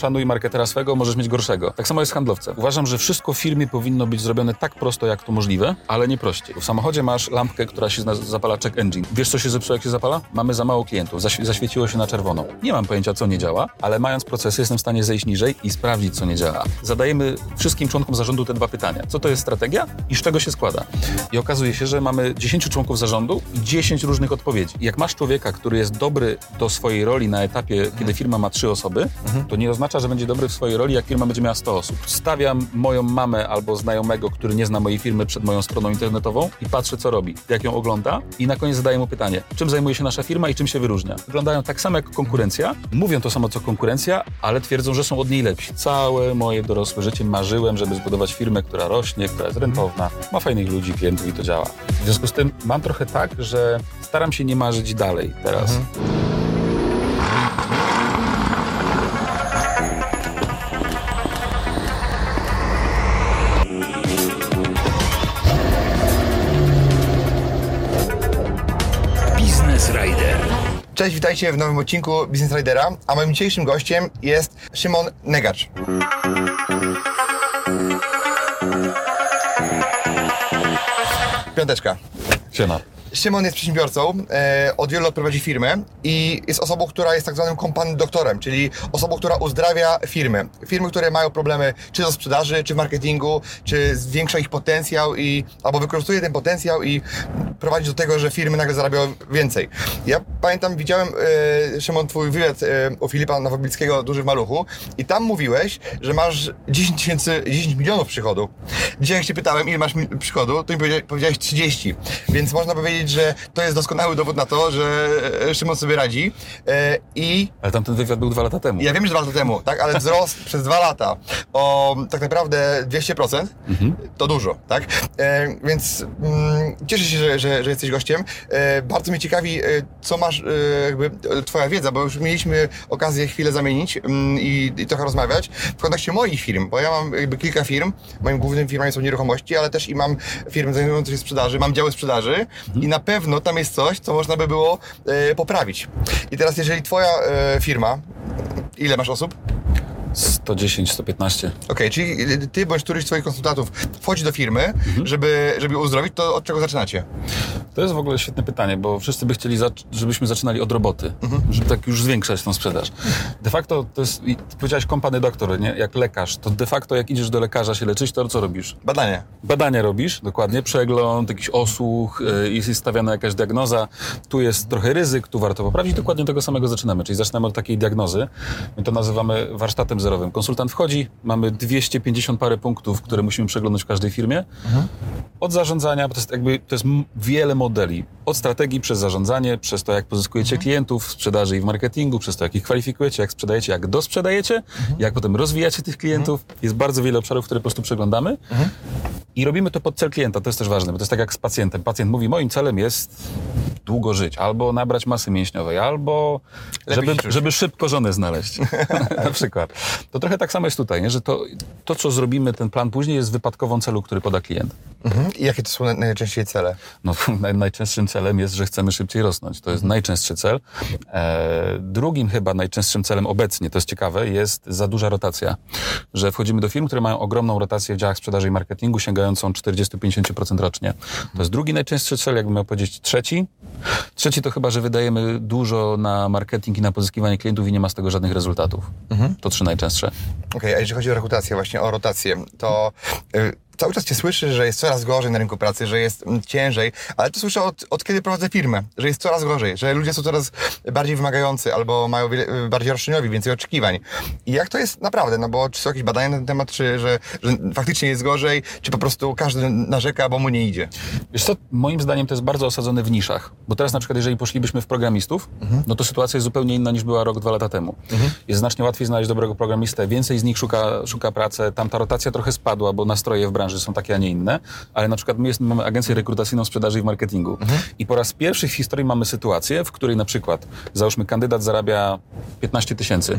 Szanuj marketera swego, możesz mieć gorszego. Tak samo jest z handlowcem. Uważam, że wszystko w firmie powinno być zrobione tak prosto, jak to możliwe, ale nie prościej. W samochodzie masz lampkę, która się zapala check engine. Wiesz, co się zepsuło, jak się zapala? Mamy za mało klientów. Zaś zaświeciło się na czerwono. Nie mam pojęcia, co nie działa, ale mając procesy, jestem w stanie zejść niżej i sprawdzić, co nie działa. Zadajemy wszystkim członkom zarządu te dwa pytania. Co to jest strategia i z czego się składa? I okazuje się, że mamy 10 członków zarządu i 10 różnych odpowiedzi. Jak masz człowieka, który jest dobry do swojej roli na etapie, kiedy firma ma trzy osoby, to nie oznacza, oznacza, że będzie dobry w swojej roli, jak firma będzie miała 100 osób. Stawiam moją mamę albo znajomego, który nie zna mojej firmy przed moją stroną internetową i patrzę, co robi, jak ją ogląda i na koniec zadaję mu pytanie, czym zajmuje się nasza firma i czym się wyróżnia. Wyglądają tak samo jak konkurencja, mówią to samo co konkurencja, ale twierdzą, że są od niej lepsi. Całe moje dorosłe życie marzyłem, żeby zbudować firmę, która rośnie, która jest rentowna, ma fajnych ludzi, klientów i to działa. W związku z tym mam trochę tak, że staram się nie marzyć dalej teraz. Mhm. Cześć, witajcie w nowym odcinku Business Ridera, a moim dzisiejszym gościem jest Szymon Negacz. Piąteczka. Siema. Szymon jest przedsiębiorcą, e, od wielu lat prowadzi firmę i jest osobą, która jest tak zwanym company doktorem, czyli osobą, która uzdrawia firmy. Firmy, które mają problemy czy do sprzedaży, czy w marketingu, czy zwiększa ich potencjał i albo wykorzystuje ten potencjał i prowadzi do tego, że firmy nagle zarabiają więcej. Ja pamiętam, widziałem e, Szymon twój wywiad e, u Filipa Nowoglickiego Duży w Maluchu i tam mówiłeś, że masz 10 tysięcy, 10 milionów przychodu. Dzisiaj jak się pytałem, ile masz przychodu, to mi powiedziałeś 30, więc można powiedzieć, powiedzieć, że to jest doskonały dowód na to, że e, Szymon sobie radzi. E, I... Ale tamten wywiad był dwa lata temu. Ja wiem, że dwa lata temu, tak, ale wzrost przez dwa lata o tak naprawdę 200%, mhm. to dużo, tak? E, więc mm, cieszę się, że, że, że, jesteś gościem. Bardzo mnie ciekawi, co masz, jakby twoja wiedza, bo już mieliśmy okazję chwilę zamienić mm, i, i trochę rozmawiać w kontekście moich firm, bo ja mam jakby kilka firm, moim głównym firmami są nieruchomości, ale też i mam firmy zajmujące się sprzedaży, mam działy sprzedaży mhm. i na pewno tam jest coś, co można by było e, poprawić. I teraz, jeżeli Twoja e, firma, ile masz osób? 110, 115. Okej, okay, czyli ty bądź któryś z twoich konsultantów wchodzi do firmy, mhm. żeby, żeby uzdrowić, to od czego zaczynacie? To jest w ogóle świetne pytanie, bo wszyscy by chcieli, żebyśmy zaczynali od roboty, mhm. żeby tak już zwiększać tą sprzedaż. De facto to jest, powiedziałeś kompany doktor, nie? jak lekarz, to de facto jak idziesz do lekarza się leczyć, to co robisz? Badanie. Badania robisz, dokładnie, przegląd, jakiś osłuch, yy, jest stawiana jakaś diagnoza, tu jest trochę ryzyk, tu warto poprawić, dokładnie tego samego zaczynamy, czyli zaczynamy od takiej diagnozy, my to nazywamy warsztatem zerowym. Konsultant wchodzi, mamy 250 parę punktów, które musimy przeglądać w każdej firmie. Mhm. Od zarządzania, bo to jest jakby, to jest wiele modeli. Od strategii przez zarządzanie, przez to, jak pozyskujecie mhm. klientów w sprzedaży i w marketingu, przez to, jak ich kwalifikujecie, jak sprzedajecie, jak dosprzedajecie, mhm. jak potem rozwijacie tych klientów. Mhm. Jest bardzo wiele obszarów, które po prostu przeglądamy. Mhm. I robimy to pod cel klienta, to jest też ważne, bo to jest tak jak z pacjentem. Pacjent mówi, moim celem jest długo żyć, albo nabrać masy mięśniowej, albo żeby, żeby szybko żonę znaleźć, na przykład. To trochę tak samo jest tutaj, nie? że to, to, co zrobimy, ten plan później jest wypadkową celu, który poda klient. Mhm. I jakie to są najczęściej cele? No, najczęstszym celem jest, że chcemy szybciej rosnąć. To jest mhm. najczęstszy cel. E, drugim chyba najczęstszym celem obecnie, to jest ciekawe, jest za duża rotacja. Że wchodzimy do firm, które mają ogromną rotację w działach sprzedaży i marketingu, sięgającą 40-50% rocznie. To jest drugi najczęstszy cel, jakbym miał powiedzieć trzeci. Trzeci to chyba, że wydajemy dużo na marketing i na pozyskiwanie klientów i nie ma z tego żadnych rezultatów. Mhm. To trzy najczęstsze. Okej, okay, a jeżeli chodzi o rekrutację, właśnie o rotację, to... Cały czas cię słyszy, że jest coraz gorzej na rynku pracy, że jest mm, ciężej, ale to słyszę od, od kiedy prowadzę firmę, że jest coraz gorzej, że ludzie są coraz bardziej wymagający albo mają wiele, bardziej roszczeniowi, więcej oczekiwań. I jak to jest naprawdę? No bo czy są jakieś badania na ten temat, czy że, że faktycznie jest gorzej, czy po prostu każdy narzeka, bo mu nie idzie? Wiesz co, moim zdaniem to jest bardzo osadzone w niszach, Bo teraz na przykład, jeżeli poszlibyśmy w programistów, no to sytuacja jest zupełnie inna niż była rok, dwa lata temu. Jest znacznie łatwiej znaleźć dobrego programistę, więcej z nich szuka, szuka pracy, tam ta rotacja trochę spadła, bo nastroje w branży są takie, a nie inne, ale na przykład my jest, mamy agencję rekrutacyjną sprzedaży i marketingu. I po raz pierwszy w historii mamy sytuację, w której na przykład, załóżmy, kandydat zarabia 15 tysięcy.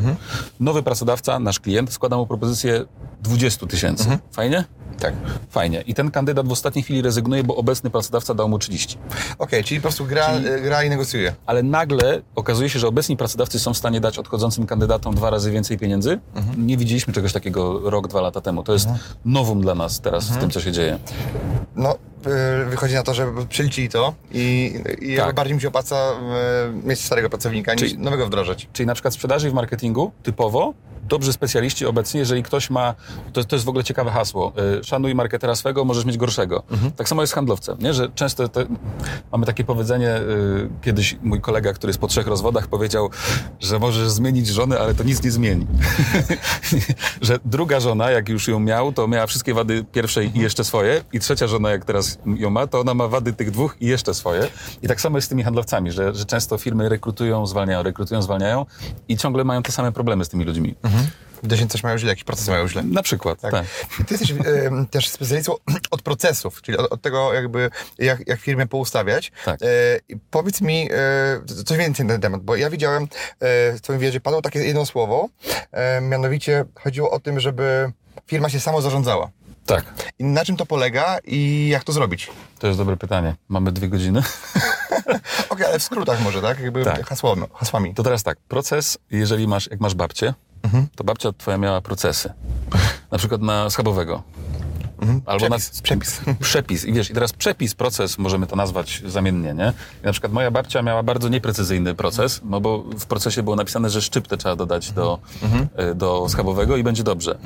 Nowy pracodawca, nasz klient, składa mu propozycję 20 tysięcy. Fajnie? Tak. Fajnie. I ten kandydat w ostatniej chwili rezygnuje, bo obecny pracodawca dał mu 30. Okej, czyli po prostu gra, e, gra i negocjuje. Ale nagle okazuje się, że obecni pracodawcy są w stanie dać odchodzącym kandydatom dwa razy więcej pieniędzy. Nie widzieliśmy czegoś takiego rok, dwa lata temu. To jest nowum dla nas teraz w tym, co się dzieje. No, wychodzi na to, że przeliczyli to i, i Tak. bardziej mi się opłaca e, mieć starego pracownika niż Czyli- nowego wdrożyć. Czyli na przykład w sprzedaży i w marketingu typowo dobrzy specjaliści obecnie, jeżeli ktoś ma, to, to jest w ogóle ciekawe hasło, y, szanuj marketera swego, możesz mieć gorszego. Tak samo jest z handlowcem, nie? że często te, mamy takie powiedzenie, y, kiedyś mój kolega, który jest po trzech rozwodach powiedział, że możesz zmienić żonę, ale to nic nie zmieni. że druga żona, jak już ją miał, to miała wszystkie wady pierwszej i jeszcze swoje i trzecia żona, jak teraz ją ma, to ona ma wady tych dwóch i jeszcze swoje. I tak samo jest z tymi handlowcami, że, że często firmy rekrutują, zwalniają, rekrutują, zwalniają i ciągle mają te same problemy z tymi ludźmi. Widocznie coś mają źle, jakiś proces mają źle. Na przykład, tak. Tak. Ty jesteś em, też specjalistą od procesów, czyli od, od tego jakby jak, jak firmę poustawiać. Tak. I powiedz mi e, coś więcej na ten temat, bo ja widziałem e, w twoim wiedzie padło takie jedno słowo, mianowicie chodziło o tym, żeby firma się samo zarządzała. Tak. I na czym to polega i jak to zrobić? To jest dobre pytanie. Mamy dwie godziny. Okej, ale w skrótach może, tak? Jakby Tak. hasłowno, hasłami. To teraz tak, proces, jeżeli masz, jak masz babcię, to babcia twoja miała procesy. Na przykład na schabowego. Albo Przepis, na przepis. Przepis. I wiesz, i teraz przepis, proces, możemy to nazwać zamiennie, nie? I na przykład moja babcia miała bardzo nieprecyzyjny proces, no bo w procesie było napisane, że szczyptę trzeba dodać do, y, do schabowego i będzie dobrze.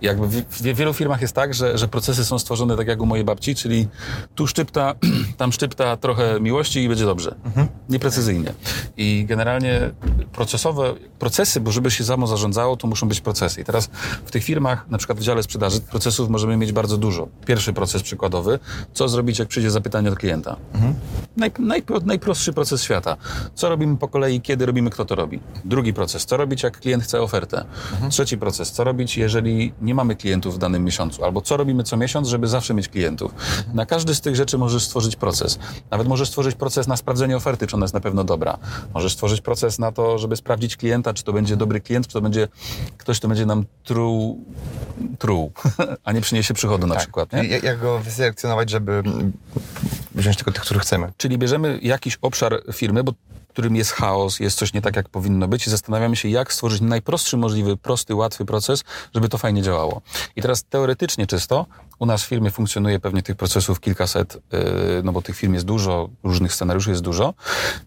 I jakby w, w wielu firmach jest tak, że, że procesy są stworzone tak jak u mojej babci, czyli tu szczypta, tam szczypta, trochę miłości i będzie dobrze. Nieprecyzyjnie. I generalnie procesowe, procesy, bo żeby się samo zarządzało, to muszą być procesy. I teraz w tych firmach, na przykład w dziale sprzedaży, procesów możemy mieć bardzo dużo. Pierwszy proces przykładowy, co zrobić, jak przyjdzie zapytanie od klienta. Naj, najpro, najprostszy proces świata. Co robimy po kolei, kiedy robimy, kto to robi. Drugi proces, co robić, jak klient chce ofertę. Trzeci proces, co robić, jeżeli nie mamy klientów w danym miesiącu, albo co robimy co miesiąc, żeby zawsze mieć klientów. Na każdy z tych rzeczy możesz stworzyć proces. Nawet możesz stworzyć proces na sprawdzenie oferty, czy ona jest na pewno dobra. Możesz stworzyć proces na to, żeby sprawdzić klienta, czy to będzie dobry klient, czy to będzie ktoś, kto będzie nam truł, truł a nie przyniesie przychodu na przykład. Nie? Tak. Jak, go wyselekcjonować, żeby mm, wziąć tylko tych, których chcemy? Czyli bierzemy jakiś obszar firmy, bo którym jest chaos, jest coś nie tak, jak powinno być i zastanawiamy się, jak stworzyć najprostszy możliwy, prosty, łatwy proces, żeby to fajnie działało. I teraz teoretycznie czysto, u nas w firmie funkcjonuje pewnie tych procesów kilkaset, yy, no bo tych firm jest dużo, różnych scenariuszy jest dużo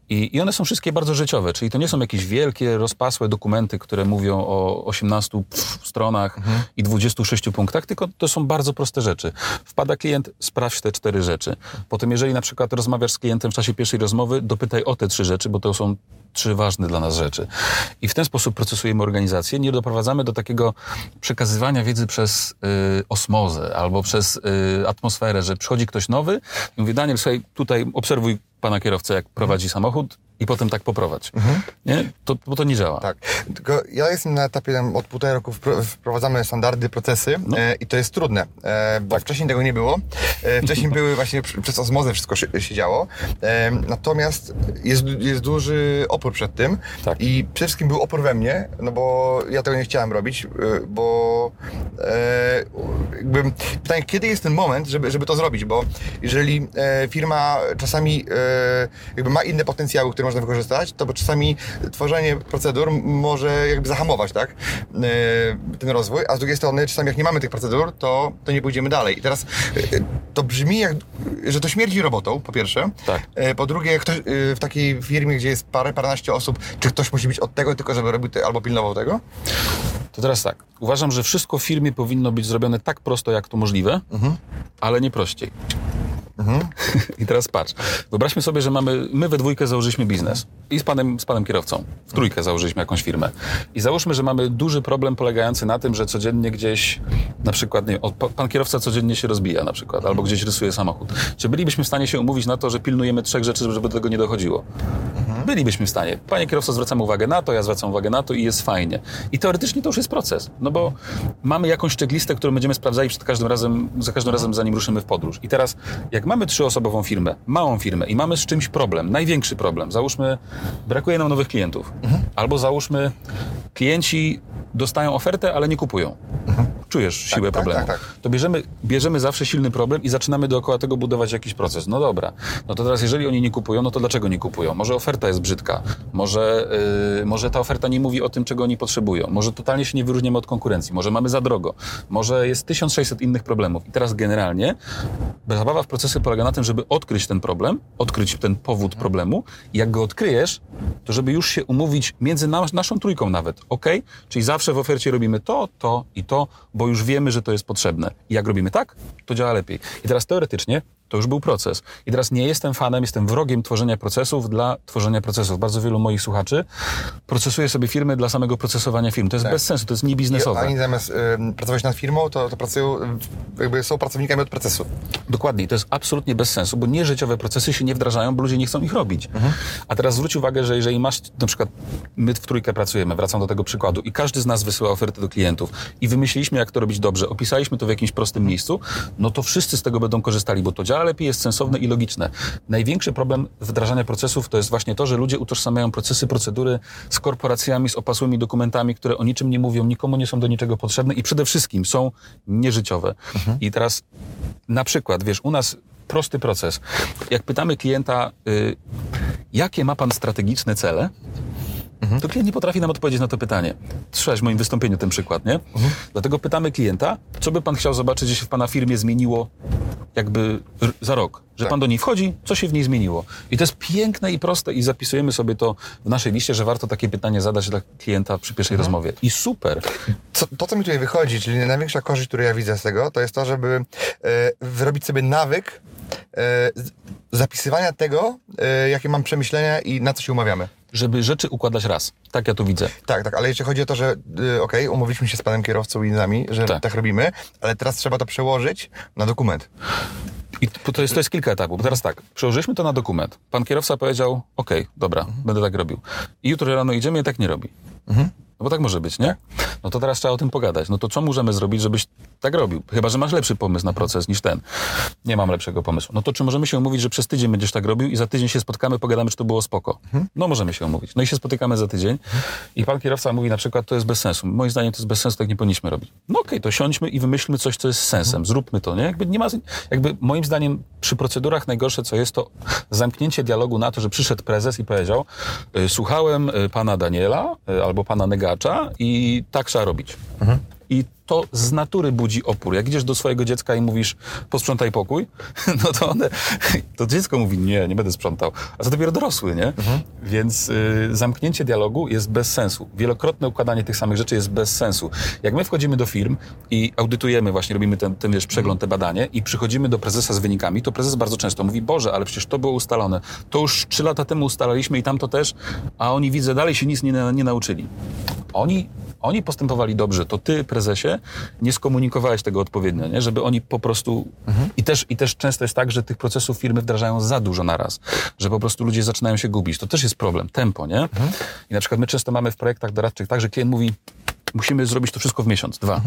i, i one są wszystkie bardzo życiowe, czyli to nie są jakieś wielkie, rozpasłe dokumenty, które mówią o 18 pff, stronach i 26 punktach, tylko to są bardzo proste rzeczy. Wpada klient, sprawdź te cztery rzeczy. Potem, jeżeli na przykład rozmawiasz z klientem w czasie pierwszej rozmowy, dopytaj o te trzy rzeczy, bo to są trzy ważne dla nas rzeczy. I w ten sposób procesujemy organizację. Nie doprowadzamy do takiego przekazywania wiedzy przez y, osmozę albo przez y, atmosferę, że przychodzi ktoś nowy i mówi, Daniel, słuchaj, tutaj obserwuj pana kierowcę, jak prowadzi samochód i potem tak poprowadź. Nie? To, bo to nie działa. Tak. Tylko ja jestem na etapie tam, od półtora roku wpro- wprowadzamy standardy, procesy No. e, i to jest trudne, e, bo wcześniej tego nie było. E, wcześniej były właśnie przez osmozę wszystko się, się działo. E, natomiast jest, jest duży opór przed tym Tak. i przede wszystkim był opór we mnie, no bo ja tego nie chciałem robić, e, bo e, jakby pytanie, kiedy jest ten moment, żeby, żeby to zrobić, bo jeżeli firma czasami jakby ma inne potencjały, które można wykorzystać, to bo czasami tworzenie procedur może jakby zahamować, tak, e, ten rozwój, a z drugiej strony czasami jak nie mamy tych procedur, to, to nie pójdziemy dalej. I teraz e, to brzmi jak, że to śmierdzi robotą, po pierwsze. Tak. E, Po drugie, ktoś, w takiej firmie, gdzie jest parę, paręnaście osób, czy ktoś musi być od tego tylko, żeby robił te, albo pilnował tego? To teraz tak. Uważam, że wszystko w firmie powinno być zrobione tak prosto, jak to możliwe, ale nie prościej. I teraz patrz, wyobraźmy sobie, że mamy, my we dwójkę założyliśmy biznes i z panem, z panem kierowcą, w trójkę założyliśmy jakąś firmę. I załóżmy, że mamy duży problem polegający na tym, że codziennie gdzieś, na przykład, nie, pan kierowca codziennie się rozbija na przykład, albo gdzieś rysuje samochód. Czy bylibyśmy w stanie się umówić na to, że pilnujemy trzech rzeczy, żeby do tego nie dochodziło? Bylibyśmy w stanie. Panie kierowco, zwracamy uwagę na to, ja zwracam uwagę na to i jest fajnie. I teoretycznie to już jest proces, no bo mamy jakąś checklistę, którą będziemy sprawdzali przed każdym razem, za każdym razem, zanim ruszymy w podróż. I teraz, jak mamy trzyosobową firmę, małą firmę i mamy z czymś problem, największy problem, załóżmy, brakuje nam nowych klientów, albo załóżmy, klienci dostają ofertę, ale nie kupują. Czujesz siłę tak, problemu. tak, tak. To bierzemy, bierzemy zawsze silny problem i zaczynamy dookoła tego budować jakiś proces. No dobra, no to teraz jeżeli oni nie kupują, no to dlaczego nie kupują? Może oferta jest brzydka, może, yy, może ta oferta nie mówi o tym, czego oni potrzebują, może totalnie się nie wyróżniamy od konkurencji, może mamy za drogo, może jest 1600 innych problemów. I teraz generalnie zabawa w procesy polega na tym, żeby odkryć ten problem, odkryć ten powód problemu jak go odkryjesz, to żeby już się umówić między nas, naszą trójką nawet, ok? Czyli zawsze w ofercie robimy to, to i to, bo już wiemy, że to jest potrzebne. I jak robimy tak, to działa lepiej. I teraz teoretycznie to już był proces. I teraz nie jestem fanem, jestem wrogiem tworzenia procesów dla tworzenia procesów. Bardzo wielu moich słuchaczy procesuje sobie firmy dla samego procesowania firm. To jest bez sensu, to jest I niebiznesowe. oni zamiast y, pracować nad firmą, to, to pracują, jakby są pracownikami od procesu. Dokładnie, i to jest absolutnie bez sensu, bo nieżyciowe procesy się nie wdrażają, bo ludzie nie chcą ich robić. A teraz zwróć uwagę, że jeżeli masz, na przykład my w trójkę pracujemy, wracam do tego przykładu, i każdy z nas wysyła ofertę do klientów i wymyśliliśmy, jak to robić dobrze, opisaliśmy to w jakimś prostym miejscu, no to wszyscy z tego będą korzystali, bo to działa lepiej, jest sensowne i logiczne. Największy problem wdrażania procesów to jest właśnie to, że ludzie utożsamiają procesy, procedury z korporacjami, z opasłymi dokumentami, które o niczym nie mówią, nikomu nie są do niczego potrzebne i przede wszystkim są nieżyciowe. I teraz na przykład, wiesz, u nas prosty proces. Jak pytamy klienta, y, jakie ma pan strategiczne cele, to klient nie potrafi nam odpowiedzieć na to pytanie. Słyszałeś w moim wystąpieniu ten przykład, nie? Dlatego pytamy klienta, co by pan chciał zobaczyć, że się w pana firmie zmieniło jakby za rok. Że Tak. pan do niej wchodzi, co się w niej zmieniło. I to jest piękne i proste i zapisujemy sobie to w naszej liście, że warto takie pytanie zadać dla klienta przy pierwszej rozmowie. I super. Co, to, co mi tutaj wychodzi, czyli największa korzyść, którą ja widzę z tego, to jest to, żeby e, wyrobić sobie nawyk e, zapisywania tego, e, jakie mam przemyślenia i na co się umawiamy. Żeby rzeczy układać raz. Tak ja to widzę. Tak, tak, ale jeśli chodzi o to, że y, okej, umówiliśmy się z panem kierowcą i nami, że Tak. tak. robimy, ale teraz trzeba to przełożyć na dokument. I to to jest, to jest kilka etapów. Bo teraz tak, przełożyliśmy to na dokument. Pan kierowca powiedział, okej, dobra, będę tak robił. I jutro rano idziemy i tak nie robi. No bo tak może być, nie? No to teraz trzeba o tym pogadać. No to co możemy zrobić, żebyś tak robił? Chyba, że masz lepszy pomysł na proces niż ten. Nie mam lepszego pomysłu. No to czy możemy się umówić, że przez tydzień będziesz tak robił i za tydzień się spotkamy, pogadamy, czy to było spoko? No możemy się umówić. No i się spotykamy za tydzień i pan kierowca mówi na przykład, to jest bez sensu. Moim zdaniem to jest bez sensu, tak nie powinniśmy robić. No okej, to siądźmy i wymyślmy coś, co jest sensem. Zróbmy to, nie? Jakby nie ma, jakby moim zdaniem przy procedurach najgorsze, co jest, to zamknięcie dialogu na to, że przyszedł prezes i powiedział, y, słuchałem y, pana Daniela y, albo pana Negacza i tak trzeba robić. I to z natury budzi opór. Jak idziesz do swojego dziecka i mówisz, posprzątaj pokój, no to one, to dziecko mówi, nie, nie będę sprzątał. A to dopiero dorosły, nie? Więc y, zamknięcie dialogu jest bez sensu. Wielokrotne układanie tych samych rzeczy jest bez sensu. Jak my wchodzimy do firm i audytujemy, właśnie robimy ten, ten wiesz, przegląd, te badanie i przychodzimy do prezesa z wynikami, to prezes bardzo często mówi, Boże, ale przecież to było ustalone. To już trzy lata temu ustalaliśmy i tamto też, a oni, widzę, dalej się nic nie, nie nauczyli. Oni oni postępowali dobrze, to ty, prezesie, nie skomunikowałeś tego odpowiednio, nie? żeby oni po prostu... I, też, I też często jest tak, że tych procesów firmy wdrażają za dużo naraz, że po prostu ludzie zaczynają się gubić. To też jest problem, tempo, nie? I na przykład my często mamy w projektach doradczych tak, że klient mówi, musimy zrobić to wszystko w miesiąc, dwa.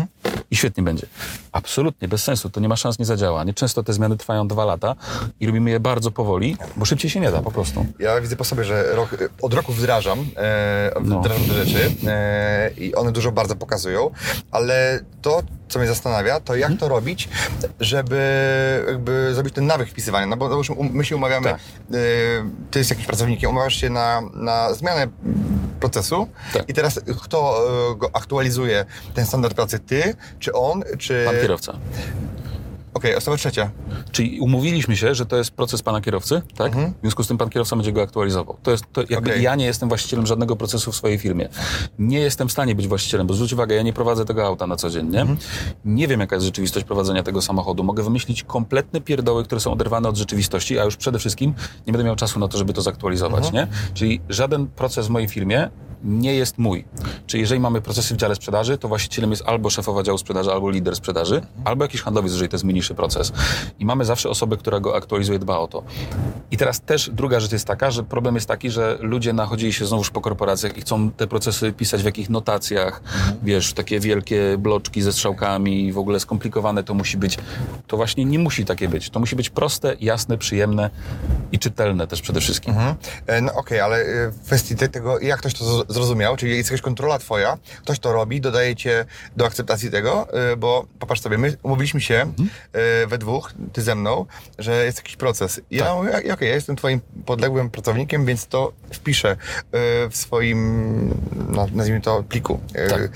I świetnie będzie. Absolutnie, bez sensu, to nie ma szans, nie zadziała. Nie często te zmiany trwają dwa lata i robimy je bardzo powoli, bo szybciej się nie da po prostu. Ja widzę po sobie, że rok, od roku wdrażam, e, No. wdrażam te rzeczy e, i one dużo bardzo pokazują, ale to, co mnie zastanawia, to jak to robić, żeby jakby zrobić ten nawyk wpisywania. No bo załóżmy, um, my się umawiamy, Tak. e, ty jest jakimś pracownikiem, umawiasz się na, na zmianę procesu Tak. i teraz kto e, go aktualizuje, ten standard pracy, ty, czy on, czy... Pan kierowca. Okej, osoba trzecia. Czyli umówiliśmy się, że to jest proces pana kierowcy, tak? W związku z tym pan kierowca będzie go aktualizował. To jest, to jakby Okej. ja nie jestem właścicielem żadnego procesu w swojej firmie. Nie jestem w stanie być właścicielem, bo zwróć uwagę, ja nie prowadzę tego auta na co dzień, nie? Nie wiem, jaka jest rzeczywistość prowadzenia tego samochodu. Mogę wymyślić kompletne pierdoły, które są oderwane od rzeczywistości, a już przede wszystkim nie będę miał czasu na to, żeby to zaktualizować, nie? Czyli żaden proces w mojej firmie nie jest mój. Czyli jeżeli mamy procesy w dziale sprzedaży, to właścicielem jest albo szefowa działu sprzedaży, albo lider sprzedaży, albo jakiś handlowiec, jeżeli to jest mniejszy proces. I mamy zawsze osobę, która go aktualizuje, dba o to. I teraz też druga rzecz jest taka, że problem jest taki, że ludzie nachodzili się znowuż po korporacjach i chcą te procesy pisać w jakichś notacjach, wiesz, takie wielkie bloczki ze strzałkami, w ogóle skomplikowane to musi być. To właśnie nie musi takie być. To musi być proste, jasne, przyjemne i czytelne też przede wszystkim. Mhm. E, No okej, ale e, w kwestii te, tego, jak ktoś to zrozumiał, czyli jest jakaś kontrola twoja, ktoś to robi, dodaje cię do akceptacji tego, e, bo popatrz sobie, my umówiliśmy się Mhm. e, we dwóch, ty ze mną, że jest jakiś proces. Ja Tak. mówię, "Ja- okej, ja jestem twoim podległym pracownikiem, więc to wpiszę e, w swoim, no, nazwijmy to, pliku. Tak.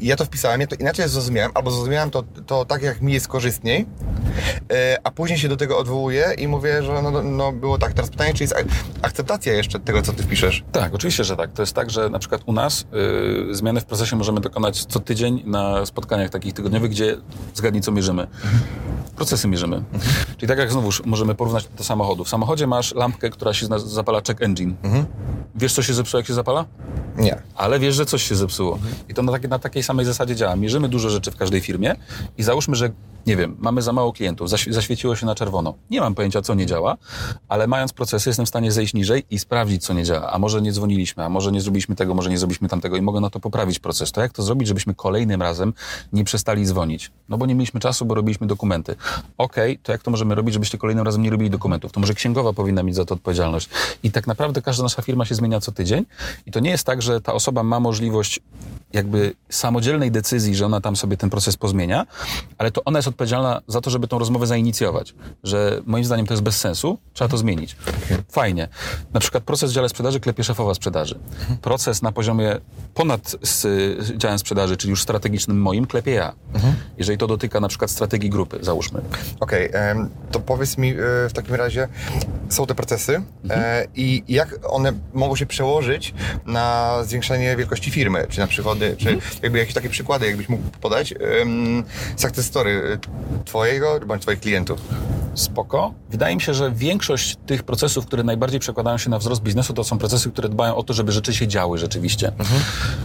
Ja to wpisałem, ja to inaczej zrozumiałem, albo zrozumiałem to, to tak, jak mi jest korzystniej, a później się do tego odwołuję i mówię, że no, no było tak. Teraz pytanie, czy jest ak- akceptacja jeszcze tego, co ty wpiszesz? Tak, oczywiście, że tak. To jest tak, że na przykład u nas y, zmiany w procesie możemy dokonać co tydzień na spotkaniach takich tygodniowych, gdzie zgadnij co mierzymy. Procesy mierzymy. Czyli tak jak znowuż możemy porównać do samochodu. W samochodzie masz lampkę, która się zapala check engine. Wiesz, co się zepsuło, jak się zapala? Nie. Ale wiesz, że coś się zepsuło. I to na, takie, na takiej samej zasadzie działa. Mierzymy dużo rzeczy w każdej firmie i załóżmy, że nie wiem, mamy za mało klientów, zaś, zaświeciło się na czerwono. Nie mam pojęcia, co nie działa, ale mając procesy, jestem w stanie zejść niżej i sprawdzić, co nie działa. A może nie dzwoniliśmy, a może nie zrobiliśmy tego, może nie zrobiliśmy tamtego i mogę na to poprawić proces. To jak to zrobić, żebyśmy kolejnym razem nie przestali dzwonić? No bo nie mieliśmy czasu, bo robiliśmy dokumenty. Okej, to jak to możemy robić, żebyście kolejnym razem nie robili dokumentów? To może księgowa powinna mieć za to odpowiedzialność. I tak naprawdę każda nasza firma się zmienia co tydzień i to nie jest tak, że ta osoba ma możliwość jakby samodzielnej decyzji, że ona tam sobie ten proces pozmienia, ale to ona jest odpowiedzialna za to, żeby tą rozmowę zainicjować. Że moim zdaniem to jest bez sensu, trzeba to zmienić. Fajnie. Na przykład proces w dziale sprzedaży klepie szefowa sprzedaży. Proces na poziomie ponad z, działem sprzedaży, czyli już strategicznym moim, klepie ja. Jeżeli to dotyka na przykład strategii grupy, załóżmy. Okej, em, to powiedz mi e, w takim razie, są te procesy e, i jak one mogą się przełożyć na zwiększenie wielkości firmy, czy na przychody, czy jakby jakieś takie przykłady, jakbyś mógł podać, um, success story e, twojego bądź twoich klientów. Spoko. Wydaje mi się, że większość tych procesów, które najbardziej przekładają się na wzrost biznesu, to są procesy, które dbają o to, żeby rzeczy się działy rzeczywiście.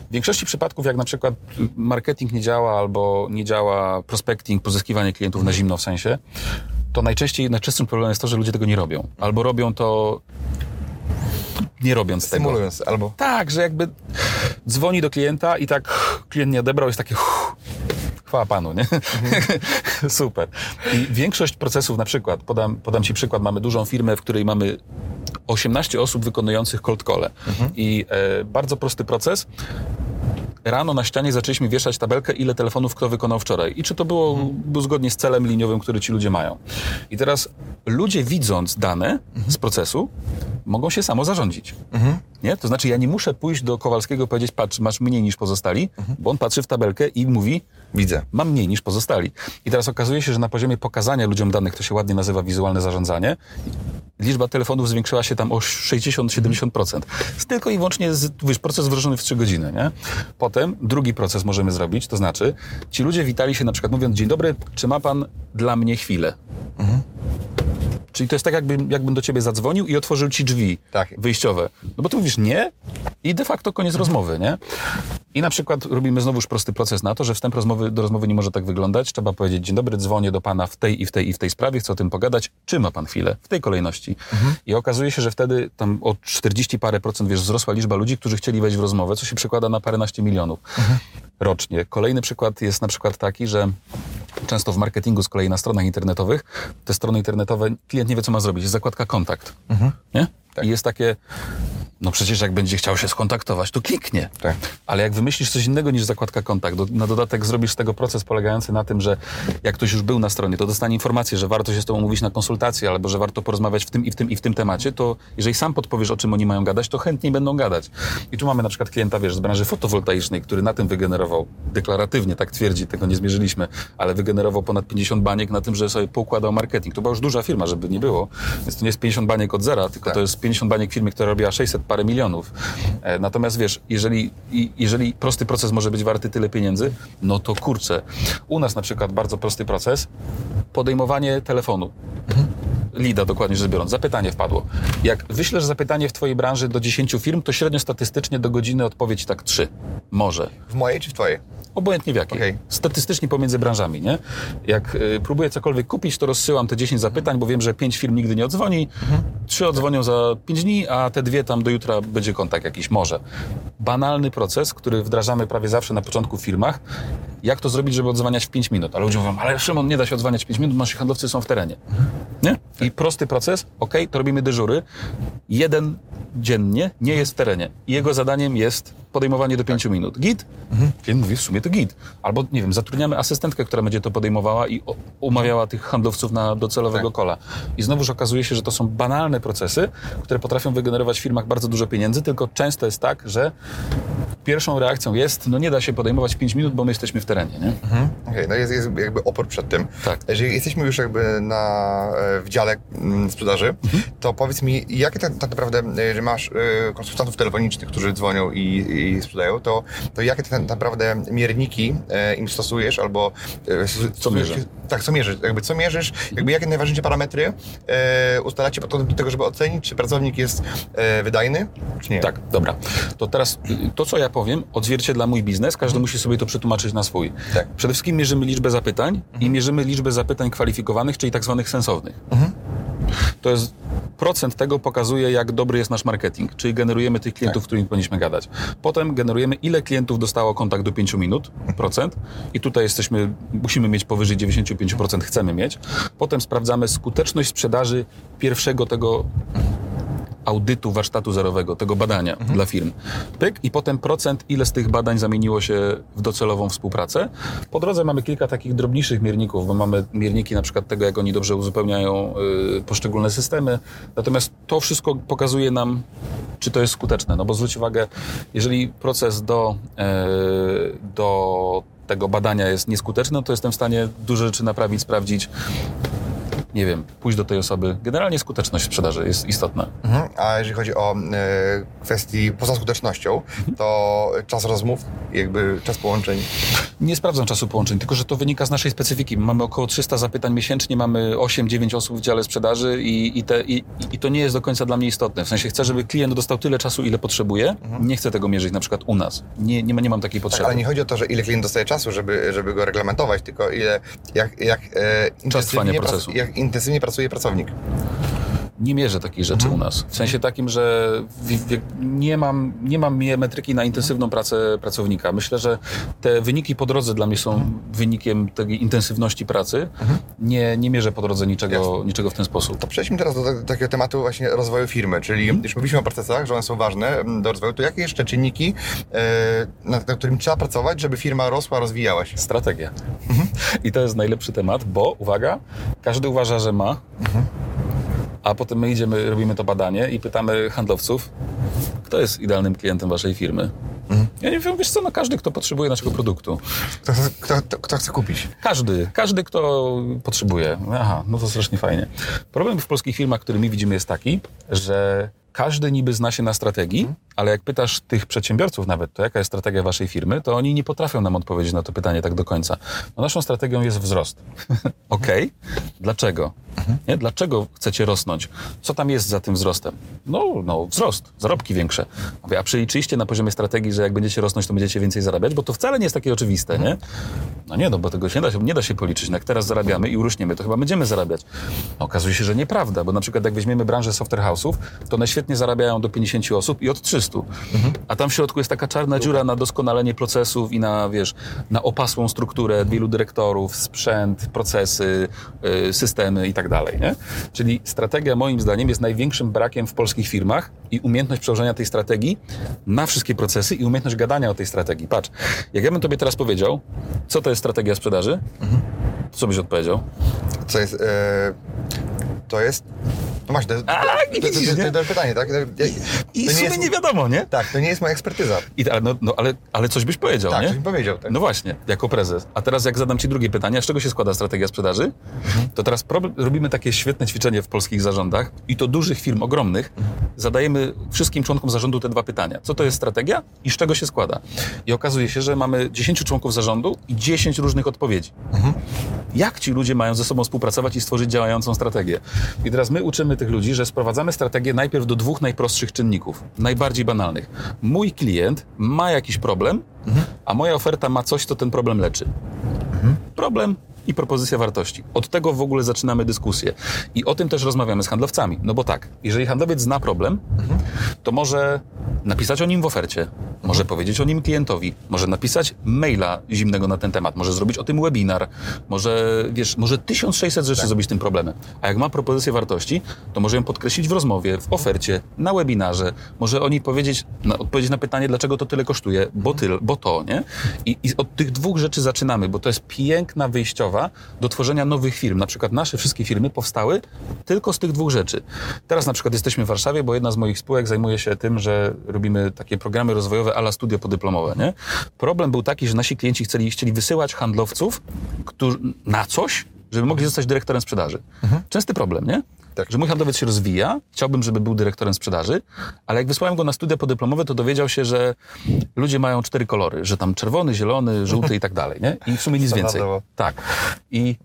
W większości przypadków, jak na przykład marketing nie działa albo nie działa prospecting, pozyskiwanie klientów na zimno w sensie, to najczęściej najczęstszym problemem jest to, że ludzie tego nie robią. Albo robią to nie robiąc tego. Symulując, albo... Tak, że jakby dzwoni do klienta i tak klient nie odebrał, jest takie chwała panu, nie? Super. I większość procesów, na przykład, podam, podam ci przykład, mamy dużą firmę, w której mamy 18 osób wykonujących cold call. I e, bardzo prosty proces. Rano na ścianie zaczęliśmy wieszać tabelkę, ile telefonów kto wykonał wczoraj. I czy to było, było zgodnie z celem liniowym, który ci ludzie mają. I teraz ludzie widząc dane z procesu, mogą się samo zarządzić. Nie? To znaczy ja nie muszę pójść do Kowalskiego i powiedzieć, patrz, masz mniej niż pozostali, bo on patrzy w tabelkę i mówi, Widzę. mam mniej niż pozostali. I teraz okazuje się, że na poziomie pokazania ludziom danych, to się ładnie nazywa wizualne zarządzanie, liczba telefonów zwiększyła się tam o 60-70%. Z tylko i wyłącznie z, wiesz, proces wdrożony w 3 godziny, nie? Potem drugi proces możemy zrobić, to znaczy ci ludzie witali się na przykład mówiąc, dzień dobry, czy ma pan dla mnie chwilę? Czyli to jest tak, jakbym, jakbym do ciebie zadzwonił i otworzył ci drzwi Tak. wyjściowe. No bo ty mówisz nie i de facto koniec rozmowy, nie? I na przykład robimy znowuż prosty proces na to, że wstęp rozmowy, do rozmowy nie może tak wyglądać. Trzeba powiedzieć, dzień dobry, dzwonię do pana w tej i w tej i w tej sprawie, chcę o tym pogadać. Czy ma pan chwilę? W tej kolejności. I okazuje się, że wtedy tam o 40 parę procent, wiesz, wzrosła liczba ludzi, którzy chcieli wejść w rozmowę, co się przekłada na paręnaście milionów rocznie. Kolejny przykład jest na przykład taki, że często w marketingu z kolei na stronach internetowych, te strony internetowe, klient nie wie, co ma zrobić. Jest zakładka kontakt. Nie? I jest takie, no przecież jak będzie chciał się skontaktować, to kliknie. Tak. Ale jak wymyślisz coś innego niż zakładka kontakt, do, na dodatek zrobisz z tego proces polegający na tym, że jak ktoś już był na stronie, to dostanie informację, że warto się z tobą umówić na konsultację, albo że warto porozmawiać w tym i w tym i w tym temacie, to jeżeli sam podpowiesz, o czym oni mają gadać, to chętniej będą gadać. I tu mamy na przykład klienta, wiesz, z branży fotowoltaicznej, który na tym wygenerował, deklaratywnie tak twierdzi, tego nie zmierzyliśmy, ale wygenerował ponad 50 baniek na tym, że sobie poukładał marketing. To była już duża firma, żeby nie było. Więc to nie jest 50 baniek od zera, tylko Tak. to jest 50 baniek firmy, która robiła 600 parę milionów. E, natomiast wiesz, jeżeli, jeżeli prosty proces może być warty tyle pieniędzy, no to kurczę. U nas na przykład bardzo prosty proces, podejmowanie telefonu. Lida dokładnie rzecz biorąc. Zapytanie wpadło. Jak wyślesz zapytanie w twojej branży do 10 firm, to średnio statystycznie do godziny odpowiedź tak 3. Może. W mojej czy w twojej? Obojętnie w jakiej. Okej. Statystycznie pomiędzy branżami, nie? Jak y, próbuję cokolwiek kupić, to rozsyłam te 10 zapytań, bo wiem, że 5 firm nigdy nie odzwoni, trzy odzwonią za 5 dni, a te dwie tam do jutra będzie kontakt jakiś, może. Banalny proces, który wdrażamy prawie zawsze na początku w firmach. Jak to zrobić, żeby odzwaniać w 5 minut? Ale ludzie mówią, ale Szymon, nie da się odzwaniać w 5 minut, nasi handlowcy są w terenie. Nie? I prosty proces, ok, to robimy dyżury. Jeden dziennie nie jest w terenie. I jego zadaniem jest podejmowanie do 5 minut. Git? Klient mówi, w sumie to git. Albo, nie wiem, zatrudniamy asystentkę, która będzie to podejmowała i umawiała tych handlowców na docelowego Tak. kola. I znowuż okazuje się, że to są banalne procesy, które potrafią wygenerować w firmach bardzo dużo pieniędzy, tylko często jest tak, że pierwszą reakcją jest, no nie da się podejmować w 5 minut, bo my jesteśmy w terenie, nie? Okej, no jest, jest jakby opór przed tym. Tak. Jeżeli jesteśmy już jakby na, e, w dziale mm, sprzedaży, Mhm. to powiedz mi, jakie tak, tak naprawdę, że masz e, konsultantów telefonicznych, którzy dzwonią i, i sprzedają, to, to jakie tak naprawdę mierniki e, im stosujesz albo... e, Co mierzę? Tak, co mierzysz? Jakby co mierzysz? Jakby jakie najważniejsze parametry e, ustalacie po to do tego, żeby ocenić, czy pracownik jest wydajny, czy nie? Tak, dobra. To teraz to, co ja powiem, odzwierciedla mój biznes. Każdy musi sobie to przetłumaczyć na swój. Tak. Przede wszystkim mierzymy liczbę zapytań i mierzymy liczbę zapytań kwalifikowanych, czyli tak zwanych sensownych. To jest procent tego pokazuje, jak dobry jest nasz marketing, czyli generujemy tych klientów, z którymi powinniśmy gadać. Potem generujemy, ile klientów dostało kontakt do 5 minut, procent. I tutaj jesteśmy, musimy mieć powyżej 95%, chcemy mieć. Potem sprawdzamy skuteczność sprzedaży pierwszego tego audytu warsztatu zerowego, tego badania dla firm. Pyk i potem procent, ile z tych badań zamieniło się w docelową współpracę. Po drodze mamy kilka takich drobniejszych mierników, bo mamy mierniki na przykład tego, jak oni dobrze uzupełniają y, poszczególne systemy. Natomiast to wszystko pokazuje nam, czy to jest skuteczne. No bo zwróć uwagę, jeżeli proces do, e, do tego badania jest nieskuteczny, no to jestem w stanie duże rzeczy naprawić, sprawdzić. Nie wiem, pójść do tej osoby. Generalnie skuteczność sprzedaży jest istotna. Mhm. A jeżeli chodzi o e, kwestii poza skutecznością, to czas rozmów, jakby czas połączeń. Nie sprawdzam czasu połączeń, tylko że to wynika z naszej specyfiki. Mamy około 300 zapytań miesięcznie, mamy 8-9 osób w dziale sprzedaży i, i, te, i, i to nie jest do końca dla mnie istotne. W sensie chcę, żeby klient dostał tyle czasu, ile potrzebuje. Nie chcę tego mierzyć na przykład u nas. Nie, nie, ma- nie mam takiej Tak, potrzeby. ale nie chodzi o to, że ile klient dostaje czasu, żeby, żeby go reglamentować, tylko ile, jak, jak, e, intensywnie, trwania procesu. jak intensywnie pracuje pracownik. Nie mierzę takich rzeczy u nas. W sensie takim, że nie, mam, nie mam metryki na intensywną pracę pracownika. Myślę, że te wyniki po drodze dla mnie są wynikiem tej intensywności pracy. Nie, nie mierzę po drodze niczego, niczego w ten sposób. To przejdźmy teraz do, do takiego tematu właśnie rozwoju firmy, czyli już mówiliśmy o procesach, że one są ważne mm, do rozwoju, to jakie jeszcze czynniki, e, nad, nad którymi trzeba pracować, żeby firma rosła, rozwijała się? Strategia. I to jest najlepszy temat, bo uwaga, każdy uważa, że ma, a potem my idziemy, robimy to badanie i pytamy handlowców, kto jest idealnym klientem waszej firmy. Ja nie wiem, wiesz co, no każdy, kto potrzebuje naszego produktu. Kto, kto, kto, kto chce kupić? Każdy, każdy, kto potrzebuje. Aha, no to strasznie fajnie. Problem w polskich firmach, który my widzimy, jest taki, że każdy niby zna się na strategii, ale jak pytasz tych przedsiębiorców nawet, to jaka jest strategia waszej firmy, to oni nie potrafią nam odpowiedzieć na to pytanie tak do końca. No naszą strategią jest wzrost. Okej, dlaczego? Nie? Dlaczego chcecie rosnąć? Co tam jest za tym wzrostem? No, no wzrost, zarobki większe. Mówię, a przeliczyliście na poziomie strategii, że jak będziecie rosnąć, to będziecie więcej zarabiać? Bo to wcale nie jest takie oczywiste, nie? No nie, no bo tego się nie da się, nie da się policzyć. No jak teraz zarabiamy i urośniemy, to chyba będziemy zarabiać. No, okazuje się, że nieprawda, bo na przykład jak weźmiemy branżę software house'ów, to one świetnie zarabiają do 50 osób i od 300. 300. A tam w środku jest taka czarna dziura na doskonalenie procesów i na, wiesz, na opasłą strukturę wielu dyrektorów, sprzęt, procesy, y, systemy i tak dalej? Czyli strategia moim zdaniem jest największym brakiem w polskich firmach i umiejętność przełożenia tej strategii na wszystkie procesy i umiejętność gadania o tej strategii. Patrz, jak ja bym tobie teraz powiedział, co to jest strategia sprzedaży, to co byś odpowiedział? Co jest... E, to jest... No właśnie, to A, to, to, to, widzisz, to, nie? to, to jest pytanie, tak? To, I to w sumie jest, nie wiadomo, nie? Tak, to nie jest moja ekspertyza. I, ale, no, no, ale, ale coś byś powiedział, Tak, nie? coś mi powiedział, tak. No właśnie, jako prezes. A teraz jak zadam Ci drugie pytanie, z czego się składa strategia sprzedaży? To teraz problem, robimy takie świetne ćwiczenie w polskich zarządach i to dużych firm, ogromnych. Zadajemy wszystkim członkom zarządu te dwa pytania. Co to jest strategia i z czego się składa? I okazuje się, że mamy 10 członków zarządu i 10 różnych odpowiedzi. Jak ci ludzie mają ze sobą współpracować i stworzyć działającą strategię? I teraz my uczymy tych ludzi, że sprowadzamy strategię najpierw do dwóch najprostszych czynników, najbardziej banalnych. Mój klient ma jakiś problem, a moja oferta ma coś, co ten problem leczy. Problem i propozycja wartości. Od tego w ogóle zaczynamy dyskusję. I o tym też rozmawiamy z handlowcami. No bo tak, jeżeli handlowiec zna problem, to może napisać o nim w ofercie, może powiedzieć o nim klientowi, może napisać maila zimnego na ten temat, może zrobić o tym webinar, może, wiesz, może 1600 rzeczy zrobić tym problemem. A jak ma propozycję wartości, to może ją podkreślić w rozmowie, w ofercie, na webinarze, może o niej powiedzieć, na, odpowiedzieć na pytanie, dlaczego to tyle kosztuje, bo, tyl, bo to, nie? I, I od tych dwóch rzeczy zaczynamy, bo to jest piękna wyjściowa do tworzenia nowych firm. Na przykład nasze wszystkie firmy powstały tylko z tych dwóch rzeczy. Teraz na przykład jesteśmy w Warszawie, bo jedna z moich spółek zajmuje się tym, że robimy takie programy rozwojowe ala studia podyplomowe, nie? Problem był taki, że nasi klienci chcieli, chcieli wysyłać handlowców którzy, na coś, żeby mogli zostać dyrektorem sprzedaży. Częsty problem, nie? Tak. Że mój handlowiec się rozwija, chciałbym, żeby był dyrektorem sprzedaży, ale jak wysłałem go na studia podyplomowe, to dowiedział się, że ludzie mają cztery kolory, że tam czerwony, zielony, żółty i tak dalej, nie? I w sumie nic więcej. Tak. I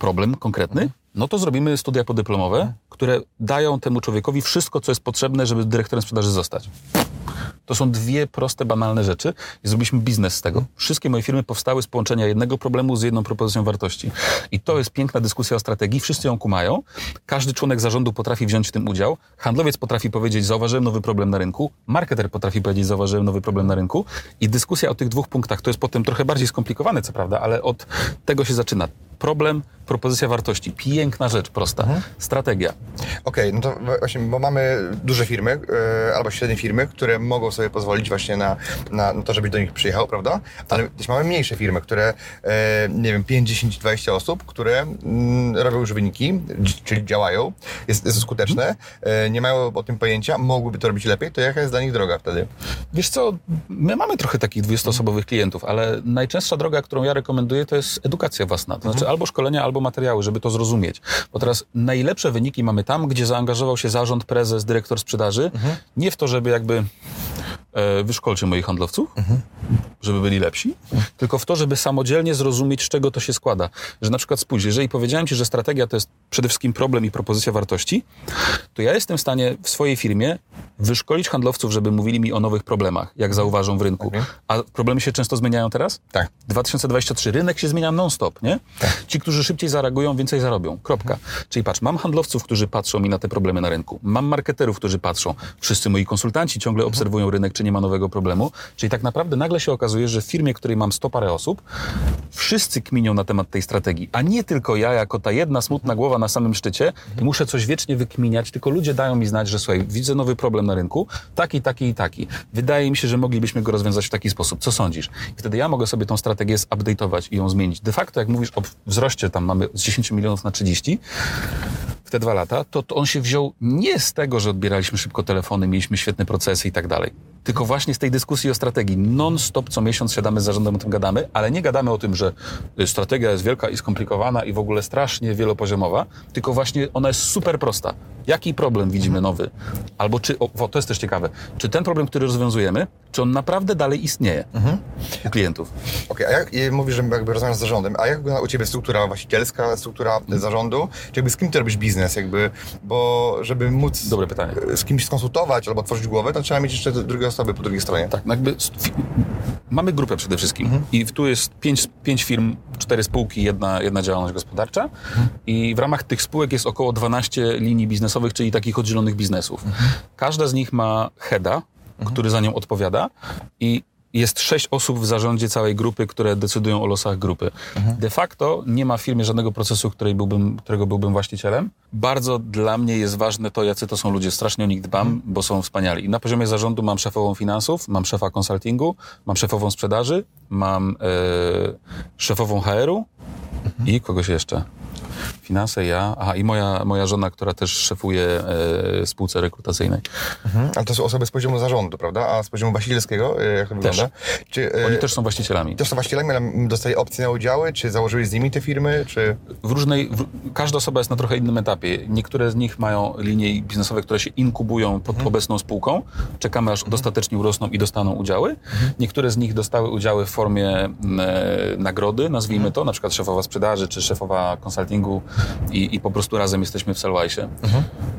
problem konkretny, no to zrobimy studia podyplomowe, które dają temu człowiekowi wszystko, co jest potrzebne, żeby dyrektorem sprzedaży zostać. To są dwie proste, banalne rzeczy i zrobiliśmy biznes z tego. Wszystkie moje firmy powstały z połączenia jednego problemu z jedną propozycją wartości. I to jest piękna dyskusja o strategii. Wszyscy ją kumają. Każdy członek zarządu potrafi wziąć w tym udział. Handlowiec potrafi powiedzieć, zauważyłem nowy problem na rynku. Marketer potrafi powiedzieć, zauważyłem nowy problem na rynku. I dyskusja o tych dwóch punktach to jest potem trochę bardziej skomplikowane, co prawda, ale od tego się zaczyna. Problem, propozycja wartości. Piękna rzecz, prosta. Strategia. Okej, no to właśnie, bo mamy duże firmy e, albo średnie firmy, które mogą sobie pozwolić właśnie na, na, na to, żebyś do nich przyjechał, prawda? Ale też mamy mniejsze firmy, które, e, nie wiem, 5, 10, 20 osób, które mm, robią już wyniki, czyli działają, jest, jest skuteczne, e, nie mają o tym pojęcia, mogłyby to robić lepiej, to jaka jest dla nich droga wtedy? Wiesz co, my mamy trochę takich 20-osobowych klientów, ale najczęstsza droga, którą ja rekomenduję, to jest edukacja własna. To znaczy albo szkolenia, albo materiały, żeby to zrozumieć. Bo teraz najlepsze wyniki mamy tam, gdzie zaangażował się zarząd, prezes, dyrektor sprzedaży. Nie w to, żeby jakby e, wyszkolcie moich handlowców, żeby byli lepsi, tylko w to, żeby samodzielnie zrozumieć, z czego to się składa. Że na przykład spójrz, jeżeli powiedziałem Ci, że strategia to jest przede wszystkim problem i propozycja wartości, to ja jestem w stanie w swojej firmie wyszkolić handlowców, żeby mówili mi o nowych problemach, jak zauważą w rynku. A problemy się często zmieniają teraz? Tak. 2023 rynek się zmienia non-stop, nie? Ci, którzy szybciej zareagują, więcej zarobią. Kropka. Czyli patrz, mam handlowców, którzy patrzą mi na te problemy na rynku. Mam marketerów, którzy patrzą. Wszyscy moi konsultanci ciągle obserwują rynek, czy nie ma nowego problemu. Czyli tak naprawdę nagle się okazuje, że w firmie, której mam 100 parę osób, wszyscy kminią na temat tej strategii, a nie tylko ja, jako ta jedna smutna głowa na samym szczycie i muszę coś wiecznie wykminiać, tylko ludzie dają mi znać, że słuchaj, widzę nowy problem na rynku, taki, taki i taki. Wydaje mi się, że moglibyśmy go rozwiązać w taki sposób. Co sądzisz? I wtedy ja mogę sobie tą strategię zupdate'ować i ją zmienić. De facto, jak mówisz o wzroście, tam mamy z 10 milionów na 30, w te dwa lata, to, to on się wziął nie z tego, że odbieraliśmy szybko telefony, mieliśmy świetne procesy i tak dalej, tylko właśnie z tej dyskusji o strategii. Non-stop co miesiąc siadamy z zarządem o tym gadamy, ale nie gadamy o tym, że y, strategia jest wielka i skomplikowana i w ogóle strasznie wielopoziomowa, tylko właśnie ona jest super prosta. Jaki problem widzimy nowy? Albo czy, o, to jest też ciekawe, czy ten problem, który rozwiązujemy, czy on naprawdę dalej istnieje u klientów? Okej, a jak mówisz, że jakby rozmawiasz z zarządem, a jak wygląda u Ciebie struktura właścicielska, struktura zarządu? Czy jakby z kim Ty robisz biznes jakby, bo żeby móc Dobre pytanie. z kimś skonsultować albo otworzyć głowę, to trzeba mieć jeszcze drugie osoby po drugiej stronie. Tak, no jakby mamy grupę przede wszystkim i tu jest pięć, pięć firm, cztery spółki, jedna, jedna działalność gospodarcza i w ramach tych spółek jest około 12 linii biznesowych, czyli takich oddzielonych biznesów. Każda z nich ma heada, który za nią odpowiada i jest sześć osób w zarządzie całej grupy, które decydują o losach grupy. De facto nie ma w firmie żadnego procesu, byłbym, którego byłbym właścicielem. Bardzo dla mnie jest ważne to, jacy to są ludzie. Strasznie o nich dbam, bo są wspaniali. I na poziomie zarządu mam szefową finansów, mam szefa konsultingu, mam szefową sprzedaży, mam e, szefową HR-u i kogoś jeszcze. Finanse, ja, aha, i moja, moja żona, która też szefuje e, spółce rekrutacyjnej. Mhm. Ale to są osoby z poziomu zarządu, prawda? A z poziomu właścicielskiego, e, jak to wygląda? Czy, e, Oni też są właścicielami. też są właścicielami, ale dostali opcje na udziały? Czy założyli z nimi te firmy? Czy... W różnej, w, każda osoba jest na trochę innym etapie. Niektóre z nich mają linie biznesowe, które się inkubują pod obecną spółką. Czekamy, aż dostatecznie urosną i dostaną udziały. Niektóre z nich dostały udziały w formie e, nagrody, nazwijmy to, na przykład szefowa sprzedaży czy szefowa konsultingu i, i po prostu razem jesteśmy w Selwajsie.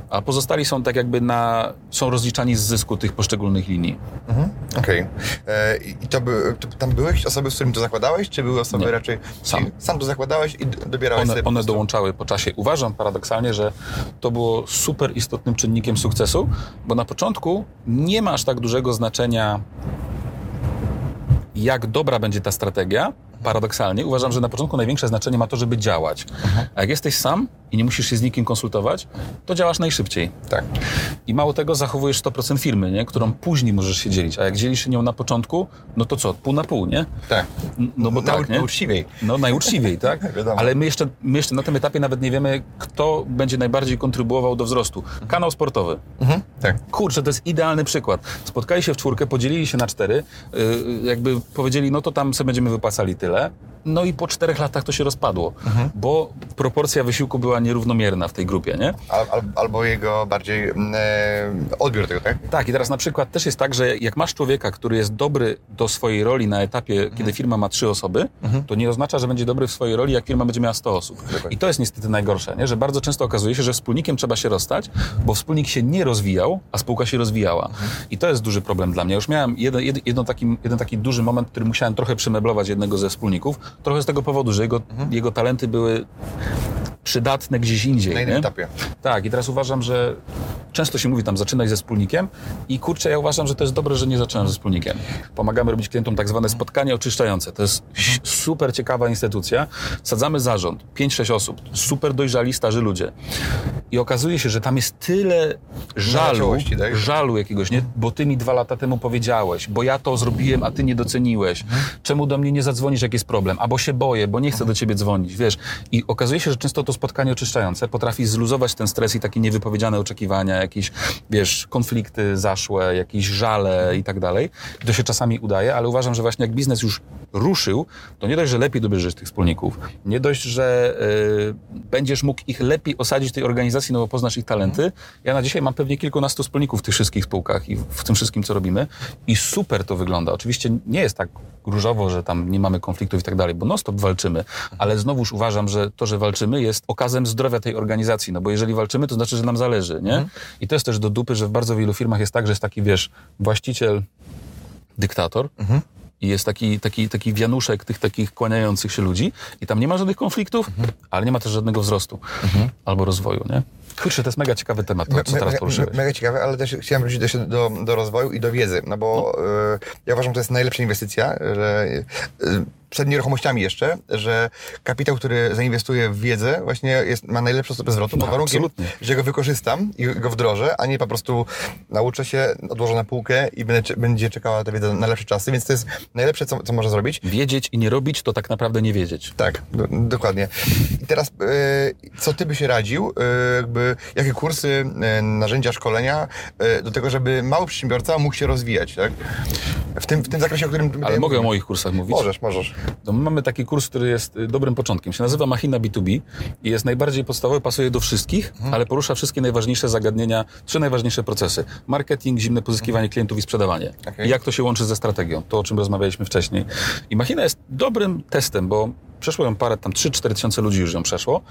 A pozostali są tak jakby na, są rozliczani z zysku tych poszczególnych linii. Mhm. Okej. E, I to, by, to tam były jakieś osoby, z którymi to zakładałeś? Czy były osoby Nie. raczej... Sam. Sam to zakładałeś i dobierałeś One, sobie po one prostu- dołączały po czasie. Uważam paradoksalnie, że to było super istotnym czynnikiem sukcesu, bo na początku nie ma aż tak dużego znaczenia, jak dobra będzie ta strategia. Paradoksalnie uważam, że na początku największe znaczenie ma to, żeby działać. A jak jesteś sam i nie musisz się z nikim konsultować, to działasz najszybciej. Tak. I mało tego, zachowujesz 100% firmy, nie? którą później możesz się dzielić. A jak dzielisz się nią na początku, no to co, pół na pół, nie? Tak. No bo tak, nie? Nauczciwiej. No najuczciwiej, tak? Ale my jeszcze, my jeszcze na tym etapie nawet nie wiemy, kto będzie najbardziej kontrybuował do wzrostu. Kanał sportowy. Mhm. Tak. Kurczę, to jest idealny przykład. Spotkali się w czwórkę, podzielili się na cztery, yy, jakby powiedzieli, no to tam sobie będziemy wypłacali tyle. No i po czterech latach to się rozpadło, bo proporcja wysiłku była nierównomierna w tej grupie, nie? Al, al, albo jego bardziej mm, e, odbiór tego, tak? Tak, i teraz na przykład też jest tak, że jak masz człowieka, który jest dobry do swojej roli na etapie, kiedy firma ma trzy osoby, to nie oznacza, że będzie dobry w swojej roli, jak firma będzie miała 100 osób. I to jest niestety najgorsze, nie? że bardzo często okazuje się, że wspólnikiem trzeba się rozstać, bo wspólnik się nie rozwijał, a spółka się rozwijała. I to jest duży problem dla mnie. Już miałem jeden, taki, jeden taki duży moment, który musiałem trochę przemeblować jednego ze wspólników, trochę z tego powodu, że jego, jego talenty były przydatne gdzieś indziej. Na innym nie? etapie. Tak, i teraz uważam, że często się mówi tam zaczynaj ze wspólnikiem i kurczę, ja uważam, że to jest dobre, że nie zaczynam ze wspólnikiem. Pomagamy robić klientom tak zwane spotkania oczyszczające. To jest super ciekawa instytucja. Sadzamy zarząd, 5-6 osób, super dojrzali, starzy ludzie. I okazuje się, że tam jest tyle żalu, tak? żalu jakiegoś, nie? Bo ty mi dwa lata temu powiedziałeś, bo ja to zrobiłem, a ty nie doceniłeś. Czemu do mnie nie zadzwonisz, jak jest problem? Albo się boję, bo nie chcę do ciebie dzwonić, wiesz. I okazuje się, że często to spotkanie oczyszczające potrafi zluzować ten stres i takie niewypowiedziane oczekiwania, jakieś, wiesz, konflikty zaszłe, jakieś żale i tak dalej. To się czasami udaje, ale uważam, że właśnie jak biznes już ruszył, to nie dość, że lepiej dobierzesz tych wspólników, nie dość, że y, będziesz mógł ich lepiej osadzić w tej organizacji, no bo poznasz ich talenty. Ja na dzisiaj mam pewnie kilkunastu wspólników w tych wszystkich spółkach i w tym wszystkim, co robimy. I super to wygląda. Oczywiście nie jest tak różowo, że tam nie mamy konfliktów i tak dalej, bo non-stop walczymy, ale znowuż uważam, że to, że walczymy jest okazem zdrowia tej organizacji, no bo jeżeli walczymy, to znaczy, że nam zależy, nie? I to jest też do dupy, że w bardzo wielu firmach jest tak, że jest taki, wiesz, właściciel, dyktator, i jest taki, taki, taki wianuszek tych takich kłaniających się ludzi i tam nie ma żadnych konfliktów, ale nie ma też żadnego wzrostu albo rozwoju, nie? Kurczę, to jest mega ciekawy temat, to, co teraz poruszyłeś. Mega ciekawe, ale też chciałem wrócić jeszcze do, do rozwoju i do wiedzy, no bo e, ja uważam, że to jest najlepsza inwestycja, że e, przed nieruchomościami jeszcze, że kapitał, który zainwestuję w wiedzę, właśnie jest, ma najlepszą stopę zwrotu pod No, warunkiem, absolutnie. że go wykorzystam i go wdrożę, a nie po prostu nauczę się, odłożę na półkę i będę, będzie czekała ta wiedza na lepsze czasy, więc to jest najlepsze, co, co można zrobić. Wiedzieć i nie robić, to tak naprawdę nie wiedzieć. Tak, do, dokładnie. I teraz, e, co ty byś radził, e, jakby, jakie kursy, e, narzędzia, szkolenia do tego, żeby mały przedsiębiorca mógł się rozwijać, tak? W tym, w tym zakresie, o którym... Ale mogę o moich kursach mówić? Możesz, możesz. To my mamy taki kurs, który jest y, dobrym początkiem. Się nazywa Machina B2B i jest najbardziej podstawowy, pasuje do wszystkich, ale porusza wszystkie najważniejsze zagadnienia, trzy najważniejsze procesy. Marketing, zimne pozyskiwanie klientów i sprzedawanie. Okej. I jak to się łączy ze strategią, to o czym rozmawialiśmy wcześniej. I Machina jest dobrym testem, bo Przeszło ją parę, tam 3-4 tysiące ludzi już ją przeszło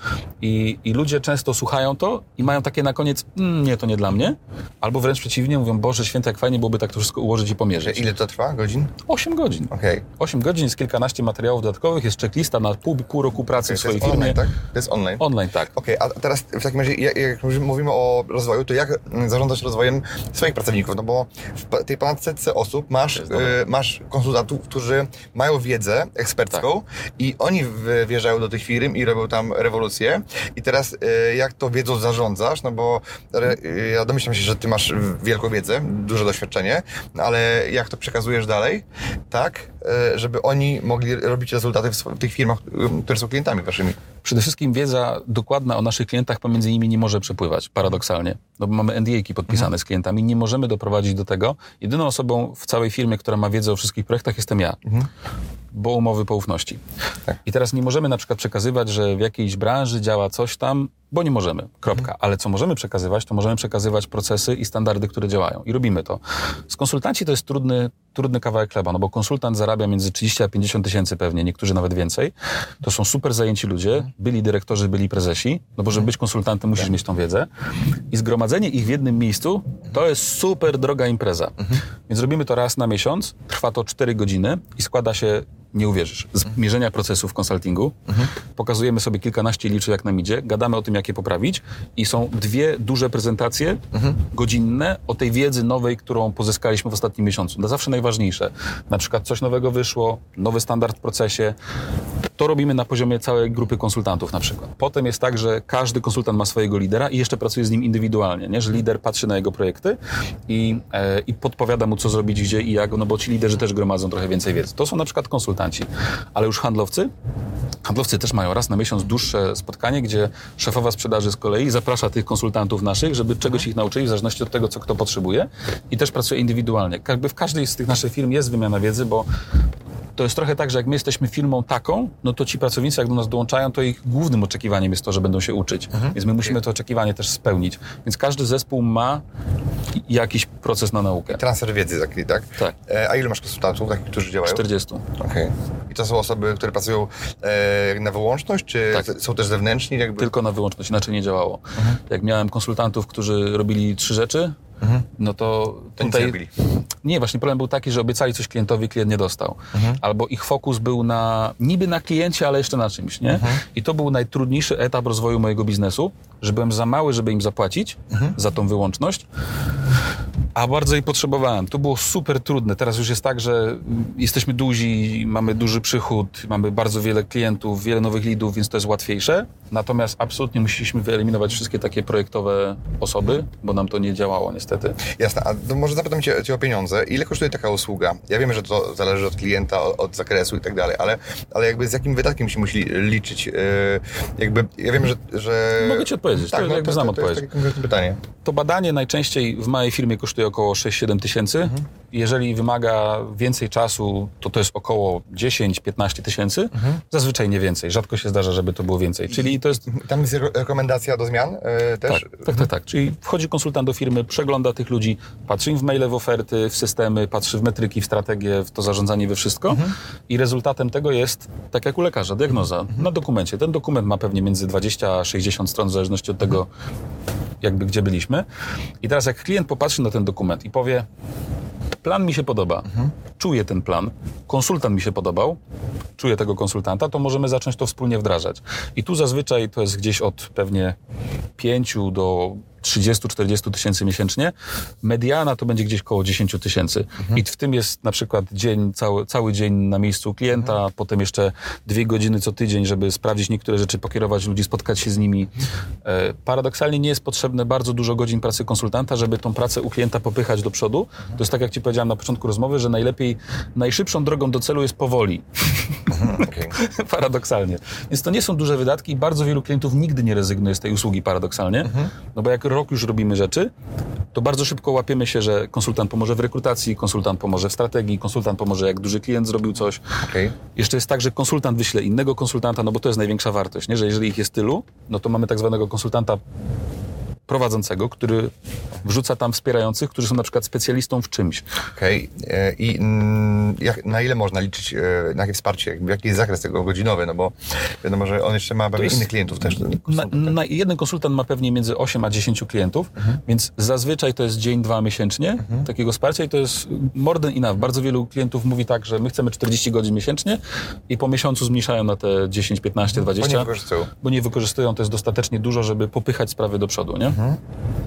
i, i ludzie często słuchają to i mają takie na koniec, mm, nie, to nie dla mnie, albo wręcz przeciwnie, mówią, Boże święte, jak fajnie byłoby tak to wszystko ułożyć i pomierzyć. Ile to trwa? Godzin? 8 godzin. Okej. 8 godzin, jest kilkanaście materiałów dodatkowych, jest checklista na pół, pół roku pracy Okay. w swojej firmie. online, tak? To jest online. Online, tak. Okej, a teraz w takim razie, jak, jak mówimy o rozwoju, to jak mm, zarządzasz rozwojem swoich pracowników? No bo w tej ponad setce osób masz, y, masz konsultantów, którzy mają wiedzę ekspercką Tak. i oni wjeżdżają do tych firm i robią tam rewolucję. I teraz y, jak to wiedzą zarządzasz? No bo y, ja domyślam się, że ty masz wielką wiedzę, duże doświadczenie, ale jak to przekazujesz dalej, tak, y, żeby oni mogli robić rezultaty w, tych firmach, które są klientami waszymi? Przede wszystkim wiedza dokładna o naszych klientach pomiędzy nimi nie może przepływać, paradoksalnie. No bo mamy NDA-ki podpisane z klientami, nie możemy doprowadzić do tego. Jedyną osobą w całej firmie, która ma wiedzę o wszystkich projektach jestem ja. Bo umowy poufności. Tak. I teraz nie możemy na przykład przekazywać, że w jakiejś branży działa coś tam, bo nie możemy. Kropka. Ale co możemy przekazywać, to możemy przekazywać procesy i standardy, które działają. I robimy to. Z konsultanci to jest trudny, trudny kawałek chleba, no bo konsultant zarabia między 30 a 50 tysięcy pewnie, niektórzy nawet więcej. To są super zajęci ludzie, byli dyrektorzy, byli prezesi, no bo żeby być konsultantem musisz mieć tą wiedzę. I zgromadzenie ich w jednym miejscu to jest super droga impreza. Więc robimy to raz na miesiąc, trwa to 4 godziny i składa się nie uwierzysz, z mierzenia procesów w konsultingu. Pokazujemy sobie kilkanaście liczy, jak nam idzie, gadamy o tym, jak je poprawić i są dwie duże prezentacje godzinne o tej wiedzy nowej, którą pozyskaliśmy w ostatnim miesiącu. To zawsze najważniejsze. Na przykład coś nowego wyszło, nowy standard w procesie. To robimy na poziomie całej grupy konsultantów na przykład. Potem jest tak, że każdy konsultant ma swojego lidera i jeszcze pracuje z nim indywidualnie, nie? że lider patrzy na jego projekty i, e, i podpowiada mu, co zrobić, gdzie i jak, no bo ci liderzy też gromadzą trochę więcej wiedzy. To są na przykład Ale już handlowcy? Handlowcy też mają raz na miesiąc dłuższe spotkanie, gdzie szefowa sprzedaży z kolei zaprasza tych konsultantów naszych, żeby czegoś ich nauczyli, w zależności od tego, co kto potrzebuje i też pracuje indywidualnie. Jakby w każdej z tych naszych firm jest wymiana wiedzy, bo to jest trochę tak, że jak my jesteśmy firmą taką, no to ci pracownicy, jak do nas dołączają, to ich głównym oczekiwaniem jest to, że będą się uczyć. Więc my musimy to oczekiwanie też spełnić. Więc każdy zespół ma jakiś proces na naukę. Transfer wiedzy taki, tak? Tak. E, a ile masz konsultantów takich, którzy działają? 40. Okej. I to są osoby, które pracują e, na wyłączność, czy Tak. z- są też zewnętrzni? Jakby? Tylko na wyłączność, inaczej nie działało. Jak miałem konsultantów, którzy robili trzy rzeczy, no to tutaj... Nie, właśnie problem był taki, że obiecali coś klientowi, klient nie dostał. Albo ich fokus był na, niby na kliencie, ale jeszcze na czymś, nie? I to był najtrudniejszy etap rozwoju mojego biznesu, że byłem za mały, żeby im zapłacić za tą wyłączność, a bardzo jej potrzebowałem. To było super trudne. Teraz już jest tak, że jesteśmy duzi, mamy duży przychód, mamy bardzo wiele klientów, wiele nowych lidów, więc to jest łatwiejsze. Natomiast absolutnie musieliśmy wyeliminować wszystkie takie projektowe osoby, bo nam to nie działało niestety. Jasne, a to może zapytam cię, cię o pieniądze. Ile kosztuje taka usługa? Ja wiem, że to zależy od klienta, od, od zakresu i tak dalej, ale, ale jakby z jakim wydatkiem się musi liczyć? E, jakby, ja wiem, że... że... Mogę ci odpowiedzieć, to jakby znam to, to odpowiedź. konkretne pytanie. To badanie najczęściej w małej firmie kosztuje około 6-7 tysięcy. Jeżeli wymaga więcej czasu, to to jest około 10-15 tysięcy. Zazwyczaj nie więcej. Rzadko się zdarza, żeby to było więcej. Czyli to jest Tam jest re- rekomendacja do zmian e, też? Tak, tak, tak, tak. Czyli wchodzi konsultant do firmy, przegląda tych ludzi, patrzy im w maile, w oferty, w systemy, patrzy w metryki, w strategię, w to zarządzanie, we wszystko. I rezultatem tego jest, tak jak u lekarza, diagnoza na dokumencie. Ten dokument ma pewnie między 20 a 60 stron, w zależności od tego, jakby gdzie byliśmy. I teraz jak klient popatrzy na ten dokument i powie, plan mi się podoba, czuję ten plan, konsultant mi się podobał, czuję tego konsultanta, to możemy zacząć to wspólnie wdrażać. I tu zazwyczaj to jest gdzieś od pewnie 5 do 30-40 tysięcy miesięcznie. Mediana to będzie gdzieś koło 10 tysięcy. I w tym jest na przykład dzień, cały, cały dzień na miejscu klienta, potem jeszcze dwie godziny co tydzień, żeby sprawdzić niektóre rzeczy, pokierować ludzi, spotkać się z nimi. E, paradoksalnie nie jest potrzebne bardzo dużo godzin pracy konsultanta, żeby tą pracę u klienta popychać do przodu. To jest tak, jak ci powiedziałem na początku rozmowy, że najlepiej, najszybszą drogą do celu jest powoli. Okej. paradoksalnie. Więc to nie są duże wydatki i bardzo wielu klientów nigdy nie rezygnuje z tej usługi paradoksalnie. No bo jak rok już robimy rzeczy, to bardzo szybko łapiemy się, że konsultant pomoże w rekrutacji, konsultant pomoże w strategii, konsultant pomoże jak duży klient zrobił coś. Okej. Jeszcze jest tak, że konsultant wyśle innego konsultanta, no bo to jest największa wartość, nie? że jeżeli ich jest tylu, no to mamy tak zwanego konsultanta prowadzącego, który wrzuca tam wspierających, którzy są na przykład specjalistą w czymś. Okej. E, I mm, jak, na ile można liczyć, e, na jakie wsparcie, jaki jest zakres tego godzinowy, no bo wiadomo, że on jeszcze ma pewnie jest- innych klientów też. Na, na, jeden konsultant ma pewnie między 8 a 10 klientów, więc zazwyczaj to jest dzień, dwa miesięcznie takiego wsparcia i to jest more than enough. Bardzo wielu klientów mówi tak, że my chcemy 40 godzin miesięcznie i po miesiącu zmniejszają na te 10, 15, 20. Bo nie wykorzystują. Bo nie wykorzystują, to jest dostatecznie dużo, żeby popychać sprawy do przodu, nie?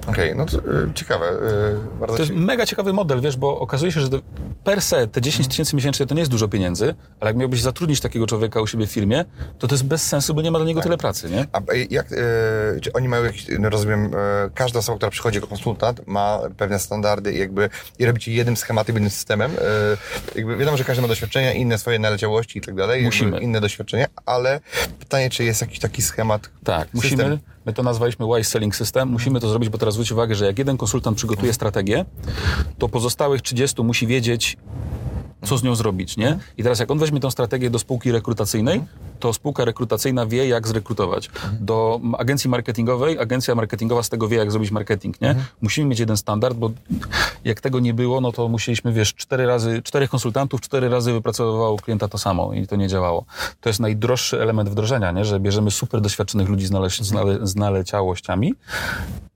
Okej, no to e, ciekawe. e, bardzo To jest ci- mega ciekawy model, wiesz, bo okazuje się, że to per se te 10 tysięcy miesięcznie to nie jest dużo pieniędzy, ale jak miałbyś zatrudnić takiego człowieka u siebie w firmie, to to jest bez sensu, bo nie ma dla niego tyle pracy, nie? A e, jak, e, czy oni mają jakieś, no rozumiem, e, każda osoba, która przychodzi jako konsultant ma pewne standardy i jakby i robicie jednym schematem, jednym systemem. E, jakby wiadomo, że każdy ma doświadczenia, inne swoje naleciałości i tak dalej. Musimy. Inne doświadczenia, ale pytanie, czy jest jakiś taki schemat? Tak, system? musimy, my to nazwaliśmy Wise Selling System, musimy to zrobić, bo teraz zwróć uwagę, że jak jeden konsultant przygotuje strategię, to pozostałych 30 musi wiedzieć, co z nią zrobić, nie? I teraz jak on weźmie tą strategię do spółki rekrutacyjnej, to spółka rekrutacyjna wie, jak zrekrutować. Do m- agencji marketingowej, agencja marketingowa z tego wie, jak zrobić marketing, nie? Musimy mieć jeden standard, bo jak tego nie było, no to musieliśmy, wiesz, cztery razy, czterech konsultantów, cztery razy wypracowywało klienta to samo i to nie działało. To jest najdroższy element wdrożenia, nie? Że bierzemy super doświadczonych ludzi z, nale, z, nale, z naleciałościami.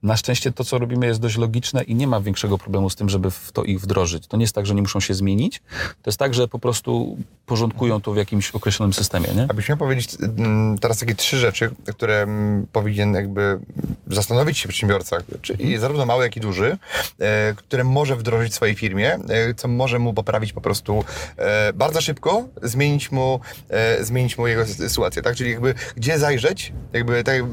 Na szczęście to, co robimy jest dość logiczne i nie ma większego problemu z tym, żeby w to ich wdrożyć. To nie jest tak, że nie muszą się zmienić. To jest tak, że po prostu porządkują to w jakimś określonym systemie, nie? Abyś miał powiedzieć mm, teraz takie trzy rzeczy, które mm, powinien jakby zastanowić się przedsiębiorca, czyli zarówno mały, jak i duży, e, które może wdrożyć w swojej firmie, e, co może mu poprawić po prostu e, bardzo szybko, zmienić mu, zmienić mu jego sy- sytuację, tak? Czyli jakby gdzie zajrzeć, jakby tak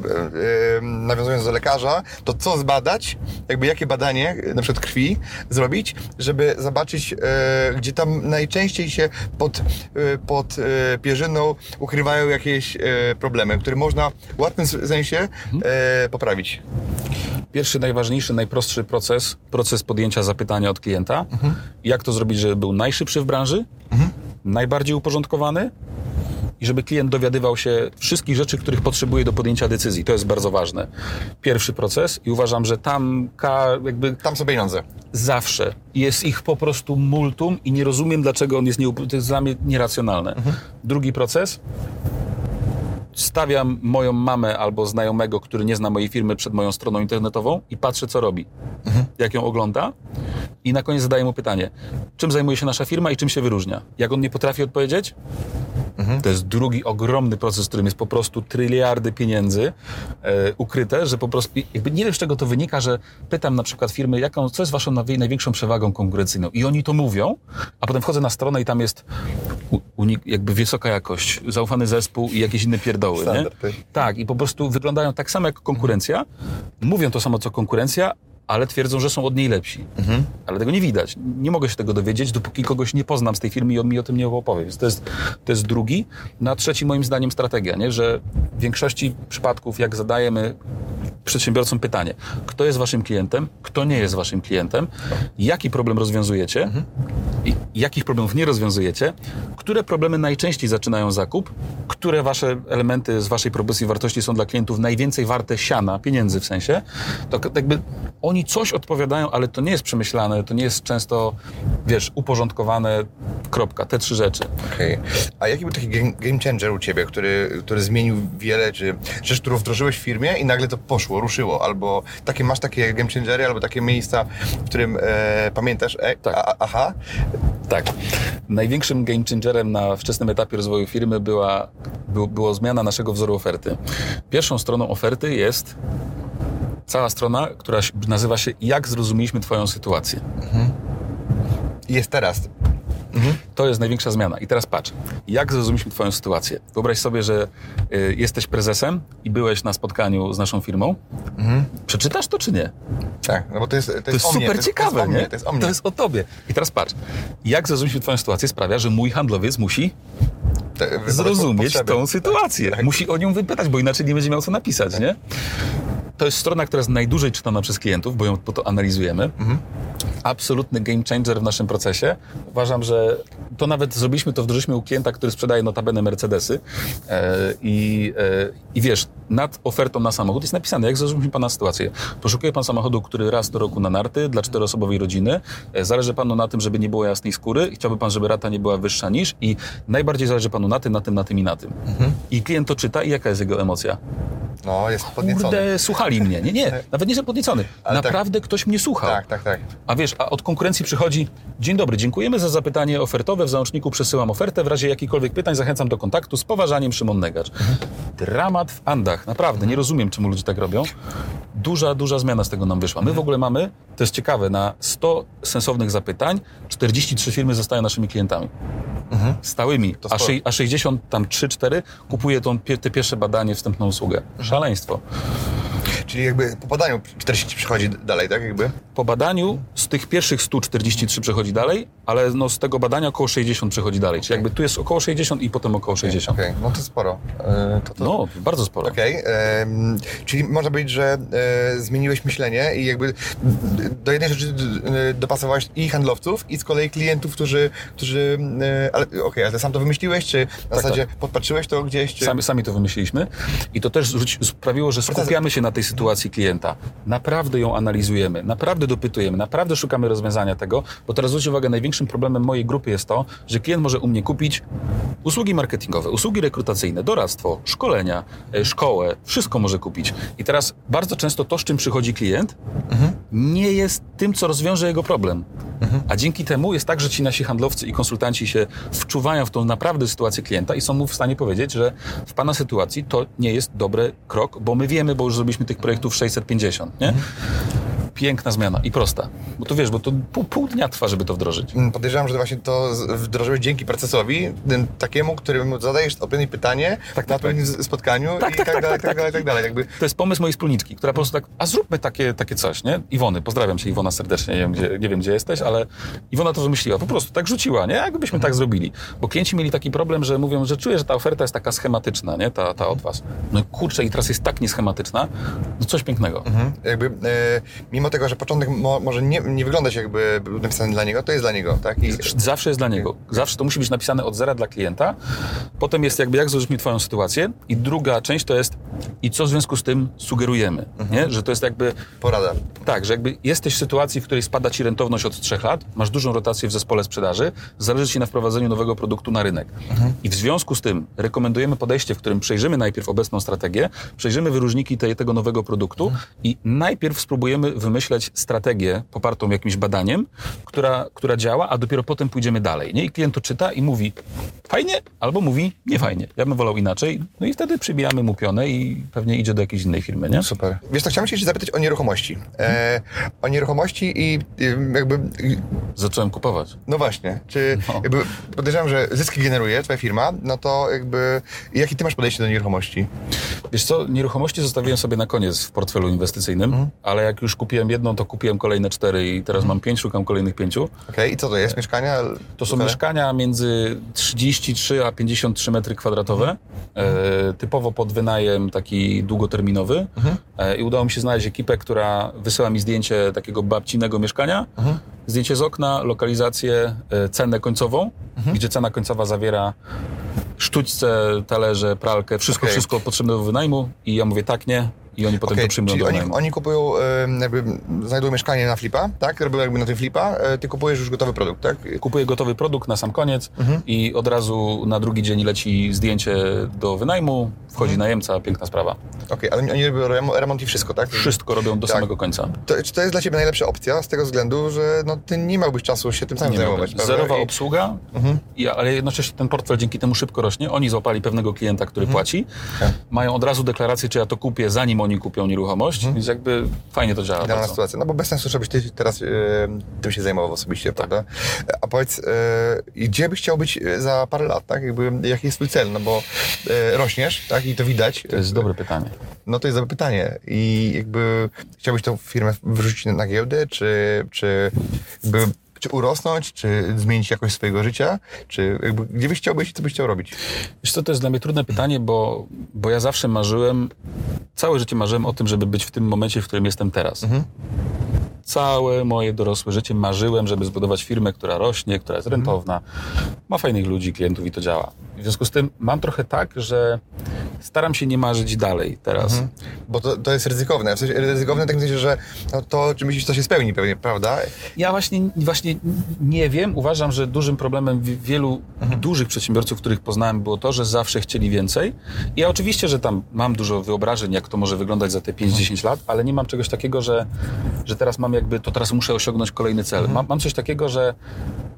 nawiązując do lekarza, to co zbadać, jakby jakie badanie, na przykład krwi, zrobić, żeby zobaczyć, gdzie tam najczęściej się pod, e, pod e, pierzyną ukrywają jakieś e, problemy, które można w łatwym sensie e, poprawić. Pierwszy, najważniejszy, najprostszy proces, proces podjęcia zapytania od klienta. Jak to zrobić, żeby był najszybszy w branży, najbardziej uporządkowany i żeby klient dowiadywał się wszystkich rzeczy, których potrzebuje do podjęcia decyzji. To jest bardzo ważne. Pierwszy proces i uważam, że tam ka, jakby Tam są pieniądze. zawsze jest ich po prostu multum i nie rozumiem, dlaczego on jest, nie, to jest dla mnie nieracjonalne. Drugi proces. Stawiam moją mamę albo znajomego, który nie zna mojej firmy przed moją stroną internetową i patrzę, co robi. Jak ją ogląda. I na koniec zadaję mu pytanie, czym zajmuje się nasza firma i czym się wyróżnia. Jak on nie potrafi odpowiedzieć, to jest drugi ogromny proces, w którym jest po prostu tryliardy pieniędzy e, ukryte, że po prostu jakby nie wiem z czego to wynika, że pytam na przykład firmy, jaką, co jest waszą największą przewagą konkurencyjną i oni to mówią, a potem wchodzę na stronę i tam jest jakby wysoka jakość, zaufany zespół i jakieś inne pierdoły, nie? Standardy. Tak, i po prostu wyglądają tak samo jak konkurencja, mówią to samo co konkurencja, ale twierdzą, że są od niej lepsi. Ale tego nie widać. Nie mogę się tego dowiedzieć, dopóki kogoś nie poznam z tej firmy i on mi o tym nie opowie. Więc to jest, to jest drugi. Na trzeci moim zdaniem strategia, nie? że w większości przypadków, jak zadajemy przedsiębiorcom pytanie, kto jest waszym klientem, kto nie jest waszym klientem, jaki problem rozwiązujecie i jakich problemów nie rozwiązujecie, które problemy najczęściej zaczynają zakup, które wasze elementy z waszej propozycji wartości są dla klientów najwięcej warte siana, pieniędzy w sensie, to jakby oni coś odpowiadają, ale to nie jest przemyślane, to nie jest często, wiesz, uporządkowane, kropka, te trzy rzeczy. Okej. A jaki był taki game, game changer u Ciebie, który, który zmienił wiele, czy rzecz, którą wdrożyłeś w firmie i nagle to poszło, ruszyło, albo takie masz takie game changery, albo takie miejsca, w którym e, pamiętasz, e, Tak. a, aha, Tak. Największym game changerem na wczesnym etapie rozwoju firmy była, był, było zmiana naszego wzoru oferty. Pierwszą stroną oferty jest cała strona, która nazywa się Jak zrozumieliśmy Twoją sytuację. i jest teraz. To jest największa zmiana. I teraz patrz, jak zrozumieliśmy Twoją sytuację? Wyobraź sobie, że y, jesteś prezesem i byłeś na spotkaniu z naszą firmą. Przeczytasz to czy nie? Tak, no bo to jest, to jest, To jest o mnie, super to jest, ciekawe, to jest nie? mnie, to jest o mnie. To jest o tobie. I teraz patrz, jak zrozumieliśmy Twoją sytuację sprawia, że mój handlowiec musi Te- zrozumieć potrzeby. tą sytuację. Tak. Musi o nią wypytać, bo inaczej nie będzie miał co napisać, nie? To jest strona, która jest najdłużej czytana przez klientów, bo ją po to analizujemy. absolutny game changer w naszym procesie. Uważam, że to nawet zrobiliśmy to, wdrożyliśmy u klienta, który sprzedaje notabene Mercedesy e, i, e, i wiesz, nad ofertą na samochód jest napisane, jak zrozumieć Pana sytuację. Poszukuje Pan samochodu, który raz do roku na narty dla czteroosobowej rodziny. E, zależy Panu na tym, żeby nie było jasnej skóry. Chciałby Pan, żeby rata nie była wyższa niż i najbardziej zależy Panu na tym, na tym, na tym i na tym. I klient to czyta i jaka jest jego emocja? No, jest podniecony. Kurde, słuchali mnie. Nie, nie, nawet nie, że podniecony. Ale tak. Naprawdę ktoś mnie słuchał. Tak, tak, tak. A wiesz, a od konkurencji przychodzi Dzień dobry, dziękujemy za zapytanie ofertowe. W załączniku przesyłam ofertę. W razie jakichkolwiek pytań zachęcam do kontaktu. Z poważaniem Szymon Negacz. Dramat w Andach. Naprawdę, nie rozumiem, czemu ludzie tak robią. Duża, duża zmiana z tego nam wyszła. My w ogóle mamy, to jest ciekawe, na 100 sensownych zapytań 43 firmy zostają naszymi klientami. Stałymi. Sporo. szy- a 60, tam 3-4 kupuje tą, te pierwsze badanie, wstępną usługę. Szaleństwo. Czyli jakby po badaniu 40 przychodzi dalej, tak? Jakby? Po badaniu z tych pierwszych 143 przechodzi dalej, ale no z tego badania około 60 przechodzi dalej. Czyli jakby tu jest około 60 i potem około 60. Okej, no to sporo. E, to, to... No, bardzo sporo. Okej, em, czyli można powiedzieć, że e, zmieniłeś myślenie i jakby do jednej rzeczy d- dopasowałeś i handlowców, i z kolei klientów, którzy, którzy e, ale okej, ale sam to wymyśliłeś, czy na zasadzie podpatrzyłeś to gdzieś, czy... Sami, sami to wymyśliliśmy i to też sprawiło, że skupiamy się na tej sytuacji klienta. Naprawdę ją analizujemy, naprawdę dopytujemy, naprawdę szukamy rozwiązania tego, bo teraz zwróćcie uwagę, największym problemem mojej grupy jest to, że klient może u mnie kupić usługi marketingowe, usługi rekrutacyjne, doradztwo, szkolenia, e, szkołę, wszystko może kupić. I teraz bardzo często to, z czym przychodzi klient, nie jest tym, co rozwiąże jego problem. A dzięki temu jest tak, że ci nasi handlowcy i konsultanci się wczuwają w tą naprawdę sytuację klienta i są mu w stanie powiedzieć, że w pana sytuacji to nie jest dobry krok, bo my wiemy, bo już zrobiliśmy tych projektów 650, nie? Piękna zmiana i prosta. Bo to wiesz, bo to pół, pół dnia trwa, żeby to wdrożyć. Mm, Podejrzewam, że właśnie to wdrożyłeś dzięki procesowi, takiemu, któremu zadajesz odpowiednie pytanie Tak, na tak, pewnym z- spotkaniu Tak, i tak, tak, tak, dalej, tak, tak, tak. dalej, tak dalej. Jakby To jest pomysł mojej wspólniczki, która po prostu tak, a zróbmy takie, takie coś, nie? Iwony, pozdrawiam cię Iwona serdecznie, nie wiem, gdzie, nie wiem gdzie jesteś, ale Iwona to wymyśliła, po prostu tak rzuciła, nie? Jakbyśmy tak zrobili. Bo klienci mieli taki problem, że mówią, że czuję, że ta oferta jest taka schematyczna, nie? Ta, ta od was. No kurczę, i teraz jest tak nieschematyczna, no coś pięknego. Mhm. Jakby, e, mimo tego, że początek mo, może nie, nie wyglądać jakby był napisany dla niego, to jest dla niego, tak? I, Zawsze jest dla niego. Zawsze to musi być napisane od zera dla klienta. Potem jest jakby, jak zrozumieć twoją sytuację. I druga część to jest, i co w związku z tym sugerujemy, nie? Że to jest jakby, porada. tak, że jakby jesteś w sytuacji, w której spada ci rentowność od trzech lat, masz dużą rotację w zespole sprzedaży, zależy ci na wprowadzeniu nowego produktu na rynek. I w związku z tym rekomendujemy podejście, w którym przejrzymy najpierw obecną strategię, przejrzymy wyróżniki tego nowego produktu i najpierw spróbujemy wymyśleć strategię popartą jakimś badaniem, która, która działa, a dopiero potem pójdziemy dalej. Nie? I klient to czyta i mówi fajnie, albo mówi nie fajnie. Ja bym wolał inaczej. No i wtedy przybijamy mu pionę i pewnie idzie do jakiejś innej firmy, nie? Super. Wiesz co, chciałem się jeszcze zapytać o nieruchomości. E, o nieruchomości i e, jakby, i- Zacząłem kupować. no właśnie, czy No. jakby podejrzewam, że zyski generuje twoja firma, no to jakby, jakie ty masz podejście do nieruchomości? Wiesz co, nieruchomości zostawiłem sobie na koniec w portfelu inwestycyjnym, ale jak już kupiłem jedną, to kupiłem kolejne cztery i teraz mam pięć, szukam kolejnych pięciu. Okej, i co to jest? Mieszkania? To są mieszkania między 33 a 53 metry kwadratowe, e, typowo pod wynajem taki długoterminowy. E, I udało mi się znaleźć ekipę, która wysyła mi zdjęcie takiego babcinego mieszkania, zdjęcie z okna, lokalizację, e, cenę końcową, gdzie cena końcowa zawiera sztućce, talerze, pralkę, wszystko, Okej. wszystko potrzebne do wynajmu i ja mówię tak, nie i oni potem Okej, to przyjmują czyli oni, oni kupują, jakby znajdują mieszkanie na flipa, tak? Robią jakby na tym flipa, e, ty kupujesz już gotowy produkt, tak? Kupuję gotowy produkt na sam koniec Mhm. i od razu na drugi dzień leci zdjęcie do wynajmu, wchodzi Mhm. najemca, piękna sprawa. Okej, ale oni robią remo- remont i wszystko, tak? Wszystko robią do Tak. samego końca. To, czy to jest dla ciebie najlepsza opcja z tego względu, że no, ty nie miałbyś czasu się tym samym zajmować, prawda? Zerowa I- obsługa, i, ale jednocześnie ten portfel dzięki temu szybko rośnie. Oni złapali pewnego klienta, który płaci. Tak. Mają od razu deklarację, czy ja to kupię, zanim oni kupią nieruchomość. Więc jakby fajnie to działa. Idealna sytuacja, no bo bez sensu, żebyś ty teraz e, tym się zajmował osobiście, Tak. prawda? A powiedz, e, gdzie byś chciał być e, za parę lat, tak? Jakby, jaki jest twój cel? No bo e, rośniesz, tak? I to widać. To jest dobre pytanie. No to jest dobre pytanie. I jakby chciałbyś tą firmę wyrzucić na giełdę, czy, czy jakby czy urosnąć, czy zmienić jakość swojego życia, czy jakby, gdzie byś chciał być i co byś chciał robić? Wiesz co, to jest dla mnie trudne pytanie, bo, bo ja zawsze marzyłem, całe życie marzyłem o tym, żeby być w tym momencie, w którym jestem teraz. Całe moje dorosłe życie marzyłem, żeby zbudować firmę, która rośnie, która jest rentowna, ma fajnych ludzi, klientów i to działa. W związku z tym mam trochę tak, że staram się nie marzyć dalej teraz. Bo to, to jest ryzykowne. W sensie ryzykowne w takim sensie, że no, to, czy myślisz, to się spełni pewnie, prawda? Ja właśnie, właśnie nie wiem. Uważam, że dużym problemem wi- wielu dużych przedsiębiorców, których poznałem, było to, że zawsze chcieli więcej. I ja oczywiście, że tam mam dużo wyobrażeń, jak to może wyglądać za te 5-10 lat, ale nie mam czegoś takiego, że, że teraz mam jakby, to teraz muszę osiągnąć kolejny cel. Mam, mam coś takiego, że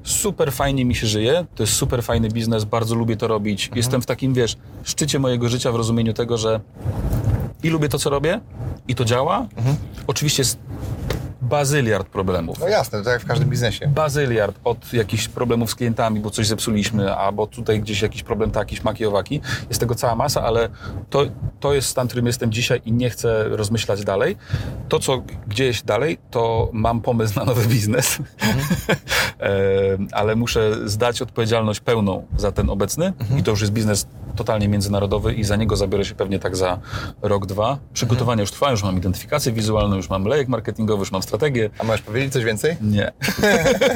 super fajnie mi się żyje, to jest super fajny biznes, bardzo lubię to robić. Jestem w takim, wiesz, szczycie mojego życia w rozumieniu tego, że i lubię to, co robię, i to działa. Oczywiście jest bazyliard problemów No jasne, to jak w każdym biznesie. bazyliard od jakichś problemów z klientami, bo coś zepsuliśmy, albo tutaj gdzieś jakiś problem taki, śmaki, owaki. Jest tego cała masa, ale to, to jest stan, w którym jestem dzisiaj i nie chcę rozmyślać dalej. To, co gdzieś dalej, to mam pomysł na nowy biznes, E, ale muszę zdać odpowiedzialność pełną za ten obecny i to już jest biznes totalnie międzynarodowy i za niego zabiorę się pewnie tak za rok, dwa. Przygotowania już trwają, już mam identyfikację wizualną, już mam lejek marketingowy, już mam strategię. A możesz powiedzieć coś więcej? Nie.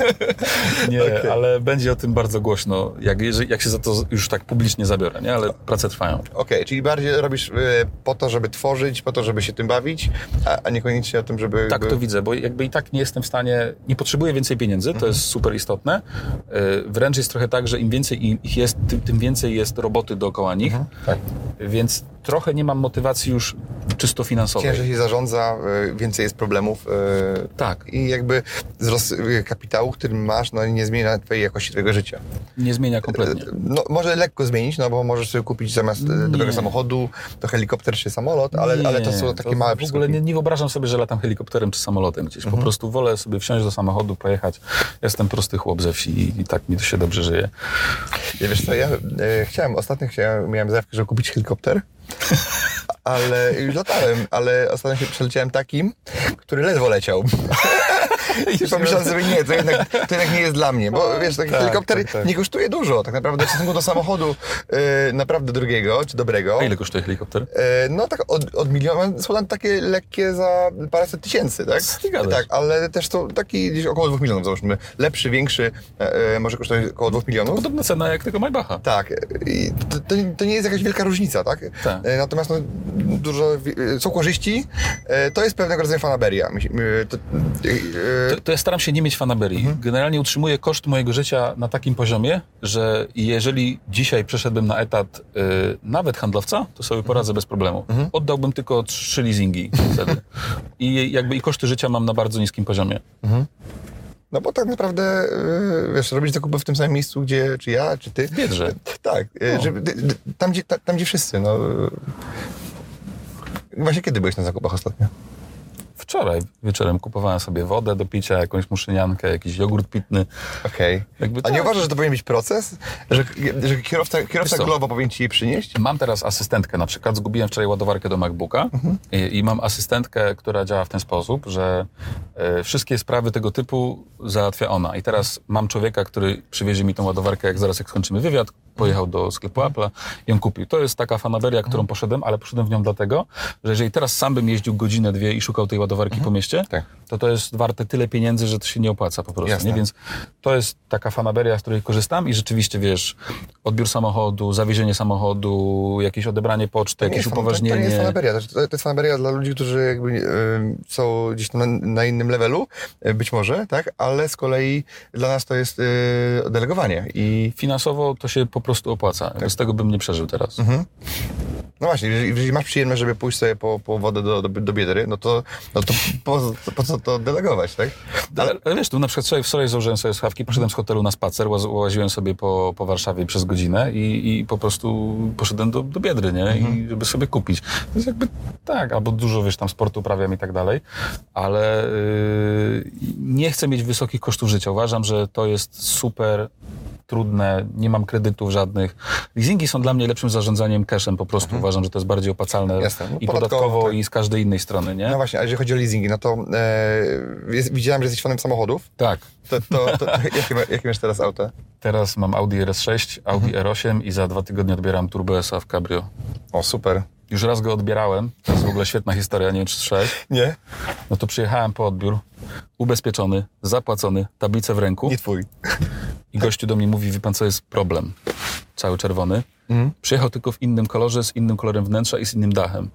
nie, ale będzie o tym bardzo głośno, jak, jak się za to już tak publicznie zabiorę, nie? Ale prace trwają. Okej, czyli bardziej robisz y, po to, żeby tworzyć, po to, żeby się tym bawić, a, a niekoniecznie o tym, żeby... Tak to widzę, bo jakby i tak nie jestem w stanie, nie potrzebuję więcej pieniędzy, to jest super istotne. Yy, Wręcz jest trochę tak, że im więcej ich jest, tym, tym więcej jest roboty dookoła nich, Tak. więc trochę nie mam motywacji już czysto finansowej. Ciężej się zarządza, y, więcej jest problemów. y, Tak, I jakby wzrost y, kapitału, który masz, no nie zmienia twojej jakości twojego życia. nie zmienia kompletnie. No, może lekko zmienić, no bo możesz sobie kupić zamiast y, dobrego Nie. samochodu to helikopter czy samolot, ale, ale to są takie to małe W ogóle nie, nie wyobrażam sobie, że latam helikopterem czy samolotem gdzieś. Po prostu wolę sobie wsiąść do samochodu, pojechać. Jestem prosty chłop ze wsi i, i tak mi to się dobrze żyje. Ja wiesz co, ja e, chciałem, ostatnio chciałem, miałem zajawkę, żeby kupić helikopter, ale już latałem, ale ostatnio się przeleciałem takim, który ledwo leciał. I pomyślałem sobie, nie, to jednak, to jednak nie jest dla mnie, bo wiesz, taki Tak, helikopter tak, tak. nie kosztuje dużo, tak naprawdę w stosunku do samochodu e, naprawdę drugiego, czy dobrego. A ile kosztuje helikopter? E, No tak od, od miliona, są takie lekkie za paręset tysięcy, tak? Tak, ale też to taki gdzieś około dwóch milionów, załóżmy. Lepszy, większy, e, e, może kosztować około dwóch milionów. Podobna cena jak tego Maybacha. Tak, i to, to, to nie jest jakaś wielka różnica, tak? Tak. E, Natomiast no, dużo, e, są korzyści, e, to jest pewnego rodzaju fanaberia. E, To, e, To, to ja staram się nie mieć fanaberii. Mhm. Generalnie utrzymuję koszt mojego życia na takim poziomie, że jeżeli dzisiaj przeszedłbym na etat y, nawet handlowca, to sobie poradzę bez problemu. Mhm. Oddałbym tylko trzy leasingi wtedy. I jakby i koszty życia mam na bardzo niskim poziomie. no bo tak naprawdę, e, wiesz, robisz zakupy w tym samym miejscu, gdzie czy ja, czy ty. W Biedrze. Tak, e, No. żeby, d- d- tam, gdzie, ta, tam gdzie wszyscy, no. Właśnie kiedy byłeś na zakupach ostatnio? Wczoraj wieczorem kupowałem sobie wodę do picia, jakąś muszyniankę, jakiś jogurt pitny. Okej. Jakby A nie tak. uważasz, że to powinien być proces? Że, że kierowca, kierowca? Glovo powinien ci je przynieść? Mam teraz asystentkę na przykład. Zgubiłem wczoraj ładowarkę do MacBooka i, i mam asystentkę, która działa w ten sposób, że e, wszystkie sprawy tego typu załatwia ona. I teraz mam człowieka, który przywiezie mi tą ładowarkę, jak zaraz jak skończymy wywiad, pojechał do sklepu Apple'a i ją kupił. To jest taka fanaberia, którą poszedłem, ale poszedłem w nią dlatego, że jeżeli teraz sam bym jeździł godzinę, dwie i szukał tej ładowarki po mieście, Tak. to to jest warte tyle pieniędzy, że to się nie opłaca po prostu. Jasne. Nie? Więc to jest taka fanaberia, z której korzystam i rzeczywiście, wiesz, odbiór samochodu, zawiezienie samochodu, jakieś odebranie poczty, jakieś upoważnienie. To, to nie jest fanaberia. To, to jest fanaberia dla ludzi, którzy jakby y, są gdzieś tam na, na innym levelu, y, być może, tak? Ale z kolei dla nas to jest y, delegowanie. I Finansowo to się po prostu opłaca. Tak. Bez tego bym nie przeżył teraz. Mhm. no właśnie, jeżeli, masz przyjemność, żeby pójść sobie po, po wodę do, do, do biedry, no to, no to po, po co to delegować, tak? Ale, ale wiesz, tu na przykład wczoraj, wczoraj założyłem sobie słuchawki, poszedłem z hotelu na spacer, łaz, łaziłem sobie po, po Warszawie przez godzinę i, i po prostu poszedłem do, do Biedry, nie? I żeby sobie kupić. Więc jakby tak, albo dużo, wiesz, tam sportu uprawiam i tak dalej, ale yy, nie chcę mieć wysokich kosztów życia. Uważam, że to jest super trudne, nie mam kredytów żadnych. Leasingi są dla mnie lepszym zarządzaniem cashem po prostu. Uważam, że to jest bardziej opłacalne Jasne. No i podatkowo, tak. i z każdej innej strony, nie? No właśnie, a jeżeli chodzi o leasingi, no to e, jest, widziałem, że jesteś fanem samochodów. Tak. To, to, to, jakie, jakie masz teraz auto? Teraz mam Audi RS6, Audi R8 i za dwa tygodnie odbieram Turbo S w Cabrio. O, super. Już raz go odbierałem, to jest w ogóle świetna historia, nie wiem czy słyszałeś. Nie? No to przyjechałem po odbiór, ubezpieczony, zapłacony, tablicę w ręku Nie twój. i gościu do mnie mówi, wie pan co jest problem? Cały czerwony. Przyjechał tylko w innym kolorze, z innym kolorem wnętrza i z innym dachem.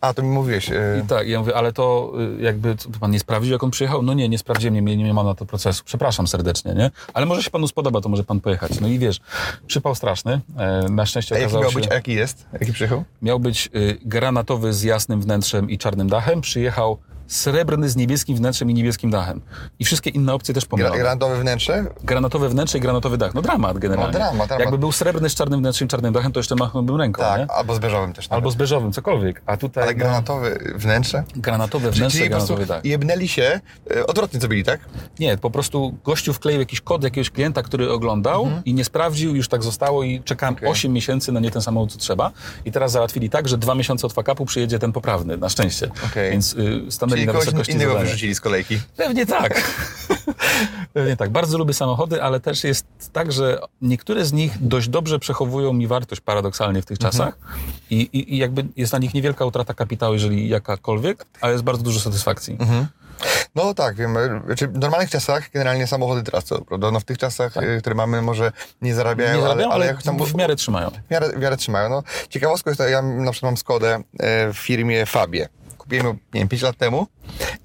A, to mi mówiłeś. e, I tak, ja mówię, ale to y, jakby co, pan nie sprawdził, jak on przyjechał? No nie, nie sprawdziłem, nie, nie, nie ma na to procesu. Przepraszam serdecznie, nie? Ale może się panu spodoba, to może pan pojechać. No i wiesz, przypał straszny. E, na szczęście A jaki okazało miał się... być, jaki jest? Jaki przyjechał? Miał być y, granatowy z jasnym wnętrzem i czarnym dachem. Przyjechał srebrny z niebieskim wnętrzem i niebieskim dachem. I wszystkie inne opcje też pomylono. granatowe wnętrze? Granatowe wnętrze i granatowy dach. No dramat generalnie. No, dramat, dramat. Jakby był srebrny z czarnym wnętrzem i czarnym dachem, to jeszcze machnąłbym ręką, Tak, nie? albo z beżowym też. Albo nawet. z beżowym, cokolwiek. A tutaj Ale no, granatowe wnętrze? granatowe wnętrze, Czyli po granatowy dach. jebnęli się, e, odwrotnie co byli, tak? Nie, po prostu gościu wkleił jakiś kod jakiegoś klienta, który oglądał i nie sprawdził, już tak zostało i czekałem Mhm. Okej. 8 miesięcy na nie ten samochód, co trzeba. I teraz załatwili tak, że dwa miesiące od fakapu przyjedzie ten poprawny, na szczęście. Okej. Więc y, stanęli na wysokości innego zadania. wyrzucili z kolejki. Pewnie tak. Pewnie tak. Bardzo lubię samochody, ale też jest tak, że niektóre z nich dość dobrze przechowują mi wartość paradoksalnie w tych Mhm. czasach I, i, i jakby jest na nich niewielka utrata kapitału, jeżeli jakakolwiek, ale jest bardzo dużo satysfakcji. Mhm. No tak, wiem. e, Znaczy, w normalnych czasach generalnie samochody tracą, prawda? No w tych czasach, e, które mamy, może nie zarabiają, Tak. Nie zarabiają, ale, ale tam w miarę trzymają. w miarę, w miarę trzymają. No, ciekawostką jest to, ja na przykład mam Skodę e, w firmie Fabie. Kupiłem ją, nie wiem, 5 lat temu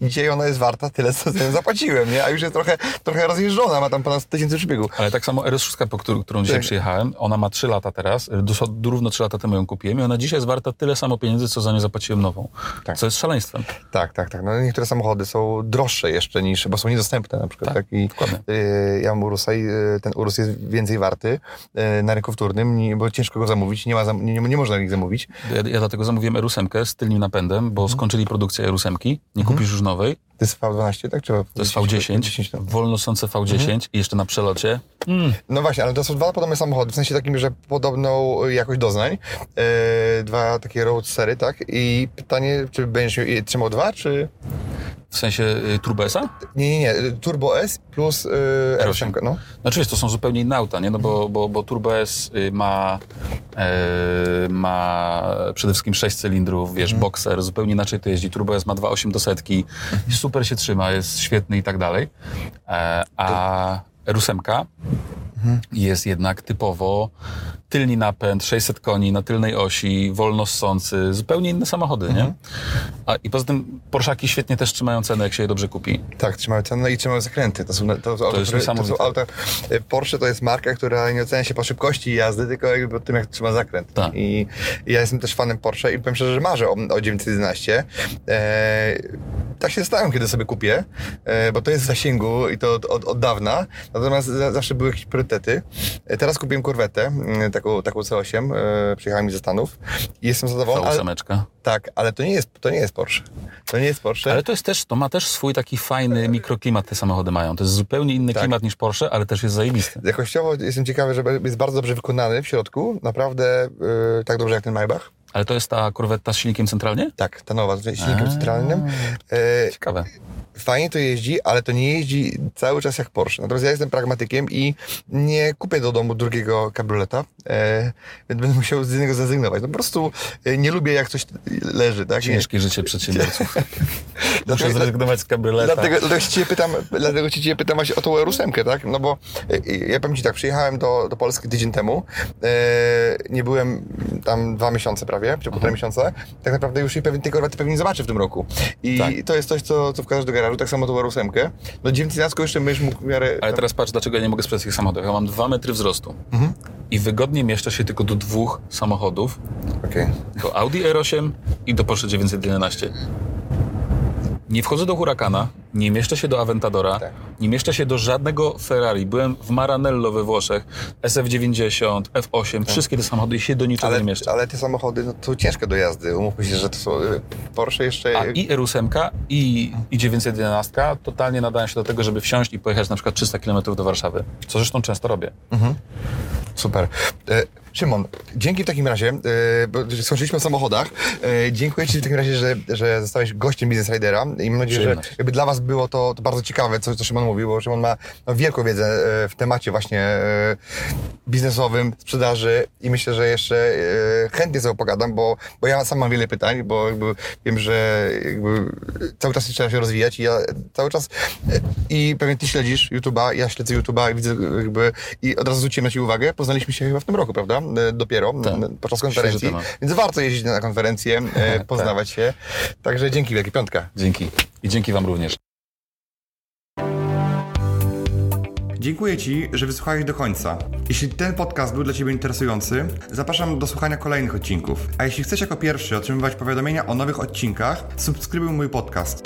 i dzisiaj ona jest warta tyle, co za nią zapłaciłem, nie? A już jest trochę, trochę rozjeżdżona, ma tam ponad 100 tysięcy przebiegu. Ale tak samo RS6, po którą, którą dzisiaj Tak. przyjechałem, ona ma 3 lata teraz, dos- równo 3 lata temu ją kupiłem i ona dzisiaj jest warta tyle samo pieniędzy, co za nią zapłaciłem nową. Tak. Co jest szaleństwem. Tak, tak, tak. No, niektóre samochody są droższe jeszcze niż, bo są niedostępne na przykład. Tak, Tak, I, dokładnie. y, ja mam Urusa i y, ten Urus jest więcej warty y, na rynku wtórnym, bo ciężko go zamówić, nie, ma nie, nie można ich zamówić. Ja, ja dlatego zamówiłem R8 z tylnym napędem, bo skończyli produkcję R8, nie kupisz już nowej. To jest V12, tak? Czy To jest V10, 10, no. wolnosące V10 i jeszcze na przelocie. Mm. No właśnie, ale to są dwa podobne samochody, w sensie takim, że podobną jakość doznań. E, dwa takie roadstery, tak? I pytanie, czy będziesz trzymał dwa, czy... W sensie y, Turbo S-a? Nie, nie, nie. Turbo S plus y, R8, no. Znaczy to są zupełnie inne auta, nie? No bo, bo, bo Turbo S y, ma, e, ma przede wszystkim 6 cylindrów, wiesz, boxer, zupełnie inaczej to jeździ. Turbo S ma 2,8 do setki, super się trzyma, jest świetny i tak dalej. E, a R8 jest jednak typowo tylni napęd, 600 koni na tylnej osi, wolno ssący, zupełnie inne samochody, nie? A, I poza tym Porszaki świetnie też trzymają cenę, jak się je dobrze kupi. Tak, trzymają cenę i trzymają zakręty. To są, to są, auta, jest które, to są auta. y, Porsche to jest marka, która nie ocenia się po szybkości jazdy, tylko jakby po tym, jak trzyma zakręt. Tak. I, I ja jestem też fanem Porsche i powiem szczerze, że marzę o, o 911. E, tak się stałem, kiedy sobie kupię, e, bo to jest w zasięgu i to od, od, od dawna. Natomiast za, zawsze były jakieś priorytety. E, teraz kupiłem korwetę, mm, taką, taką C8, e, przyjechałem mi ze Stanów i jestem zadowolony. Cała Ale, ósemeczka. tak, ale to nie, jest, to nie jest Porsche. To nie jest Porsche. Ale to jest też, to ma też swój taki fajny mikroklimat te samochody mają. To jest zupełnie inny Tak. klimat niż Porsche, ale też jest zajebisty. Jakościowo jestem ciekawy, że jest bardzo dobrze wykonany w środku. Naprawdę yy, tak dobrze jak ten Maybach. Ale to jest ta korwetta z silnikiem centralnie? Tak, ta nowa, z silnikiem A. centralnym. Yy, Ciekawe. fajnie to jeździ, ale to nie jeździ cały czas jak Porsche. Natomiast ja jestem pragmatykiem i nie kupię do domu drugiego kabrioleta, e, więc będę musiał z niego zrezygnować. No po prostu e, nie lubię jak coś leży, tak? Nie. Ciężkie życie przedsiębiorców. Muszę zrezygnować z kabrioleta. Dlatego, dlatego ciebie pytam, dlatego ciebie pytam właśnie o tą R8, tak? No bo e, ja powiem ci tak, przyjechałem do, do Polski tydzień temu, e, nie byłem tam dwa miesiące prawie, czy półtora miesiąca, tak naprawdę już i pewnie tej korwety pewnie nie zobaczę w tym roku. I Tak. to jest coś, co, co wkładasz do garażu, tak samo tą R8. No 911 jeszcze będziesz mógł w miarę... Ale teraz patrz, dlaczego ja nie mogę sprzedać tych samochodów. Ja mam dwa metry wzrostu Mhm. i wygodnie mieszczę się tylko do dwóch samochodów. Okej. Do Audi R8 i do Porsche 911. Nie wchodzę do Huracana, nie mieszczę się do Aventadora, Tak. nie mieszczę się do żadnego Ferrari. Byłem w Maranello we Włoszech, SF90, F8, wszystkie te samochody i się do niczego Tak. Ale, nie mieszczę. ale te samochody no, to ciężkie do jazdy. Umówmy się, że to są e, Porsche jeszcze... A i R8 i, i 911 totalnie nadają się do tego, żeby wsiąść i pojechać na przykład 300 km do Warszawy. Co zresztą często robię. Super. Szymon, dzięki w takim razie, bo skończyliśmy o samochodach, e, dziękuję Ci w takim razie, że, że zostałeś gościem Business Ridera i mam nadzieję, że jakby dla Was było to, to bardzo ciekawe, co, co Szymon mówił, bo Szymon ma, ma wielką wiedzę e, w temacie właśnie biznesowym, sprzedaży i myślę, że jeszcze chętnie sobie pogadam, bo, bo ja sam mam wiele pytań, bo jakby wiem, że jakby cały czas trzeba się rozwijać i ja cały czas i pewnie Ty śledzisz YouTube'a, ja śledzę YouTube'a i widzę jakby i od razu zwróciłem na Ci uwagę, poznaliśmy się chyba w tym roku, prawda? E, Dopiero, Tak. m, podczas konferencji, więc warto jeździć na konferencję, e, poznawać się. Także dzięki wielkie, piątka. Dzięki. I dzięki Wam również. Dziękuję Ci, że wysłuchałeś do końca. Jeśli ten podcast był dla Ciebie interesujący, zapraszam do słuchania kolejnych odcinków. A jeśli chcesz jako pierwszy otrzymywać powiadomienia o nowych odcinkach, subskrybuj mój podcast.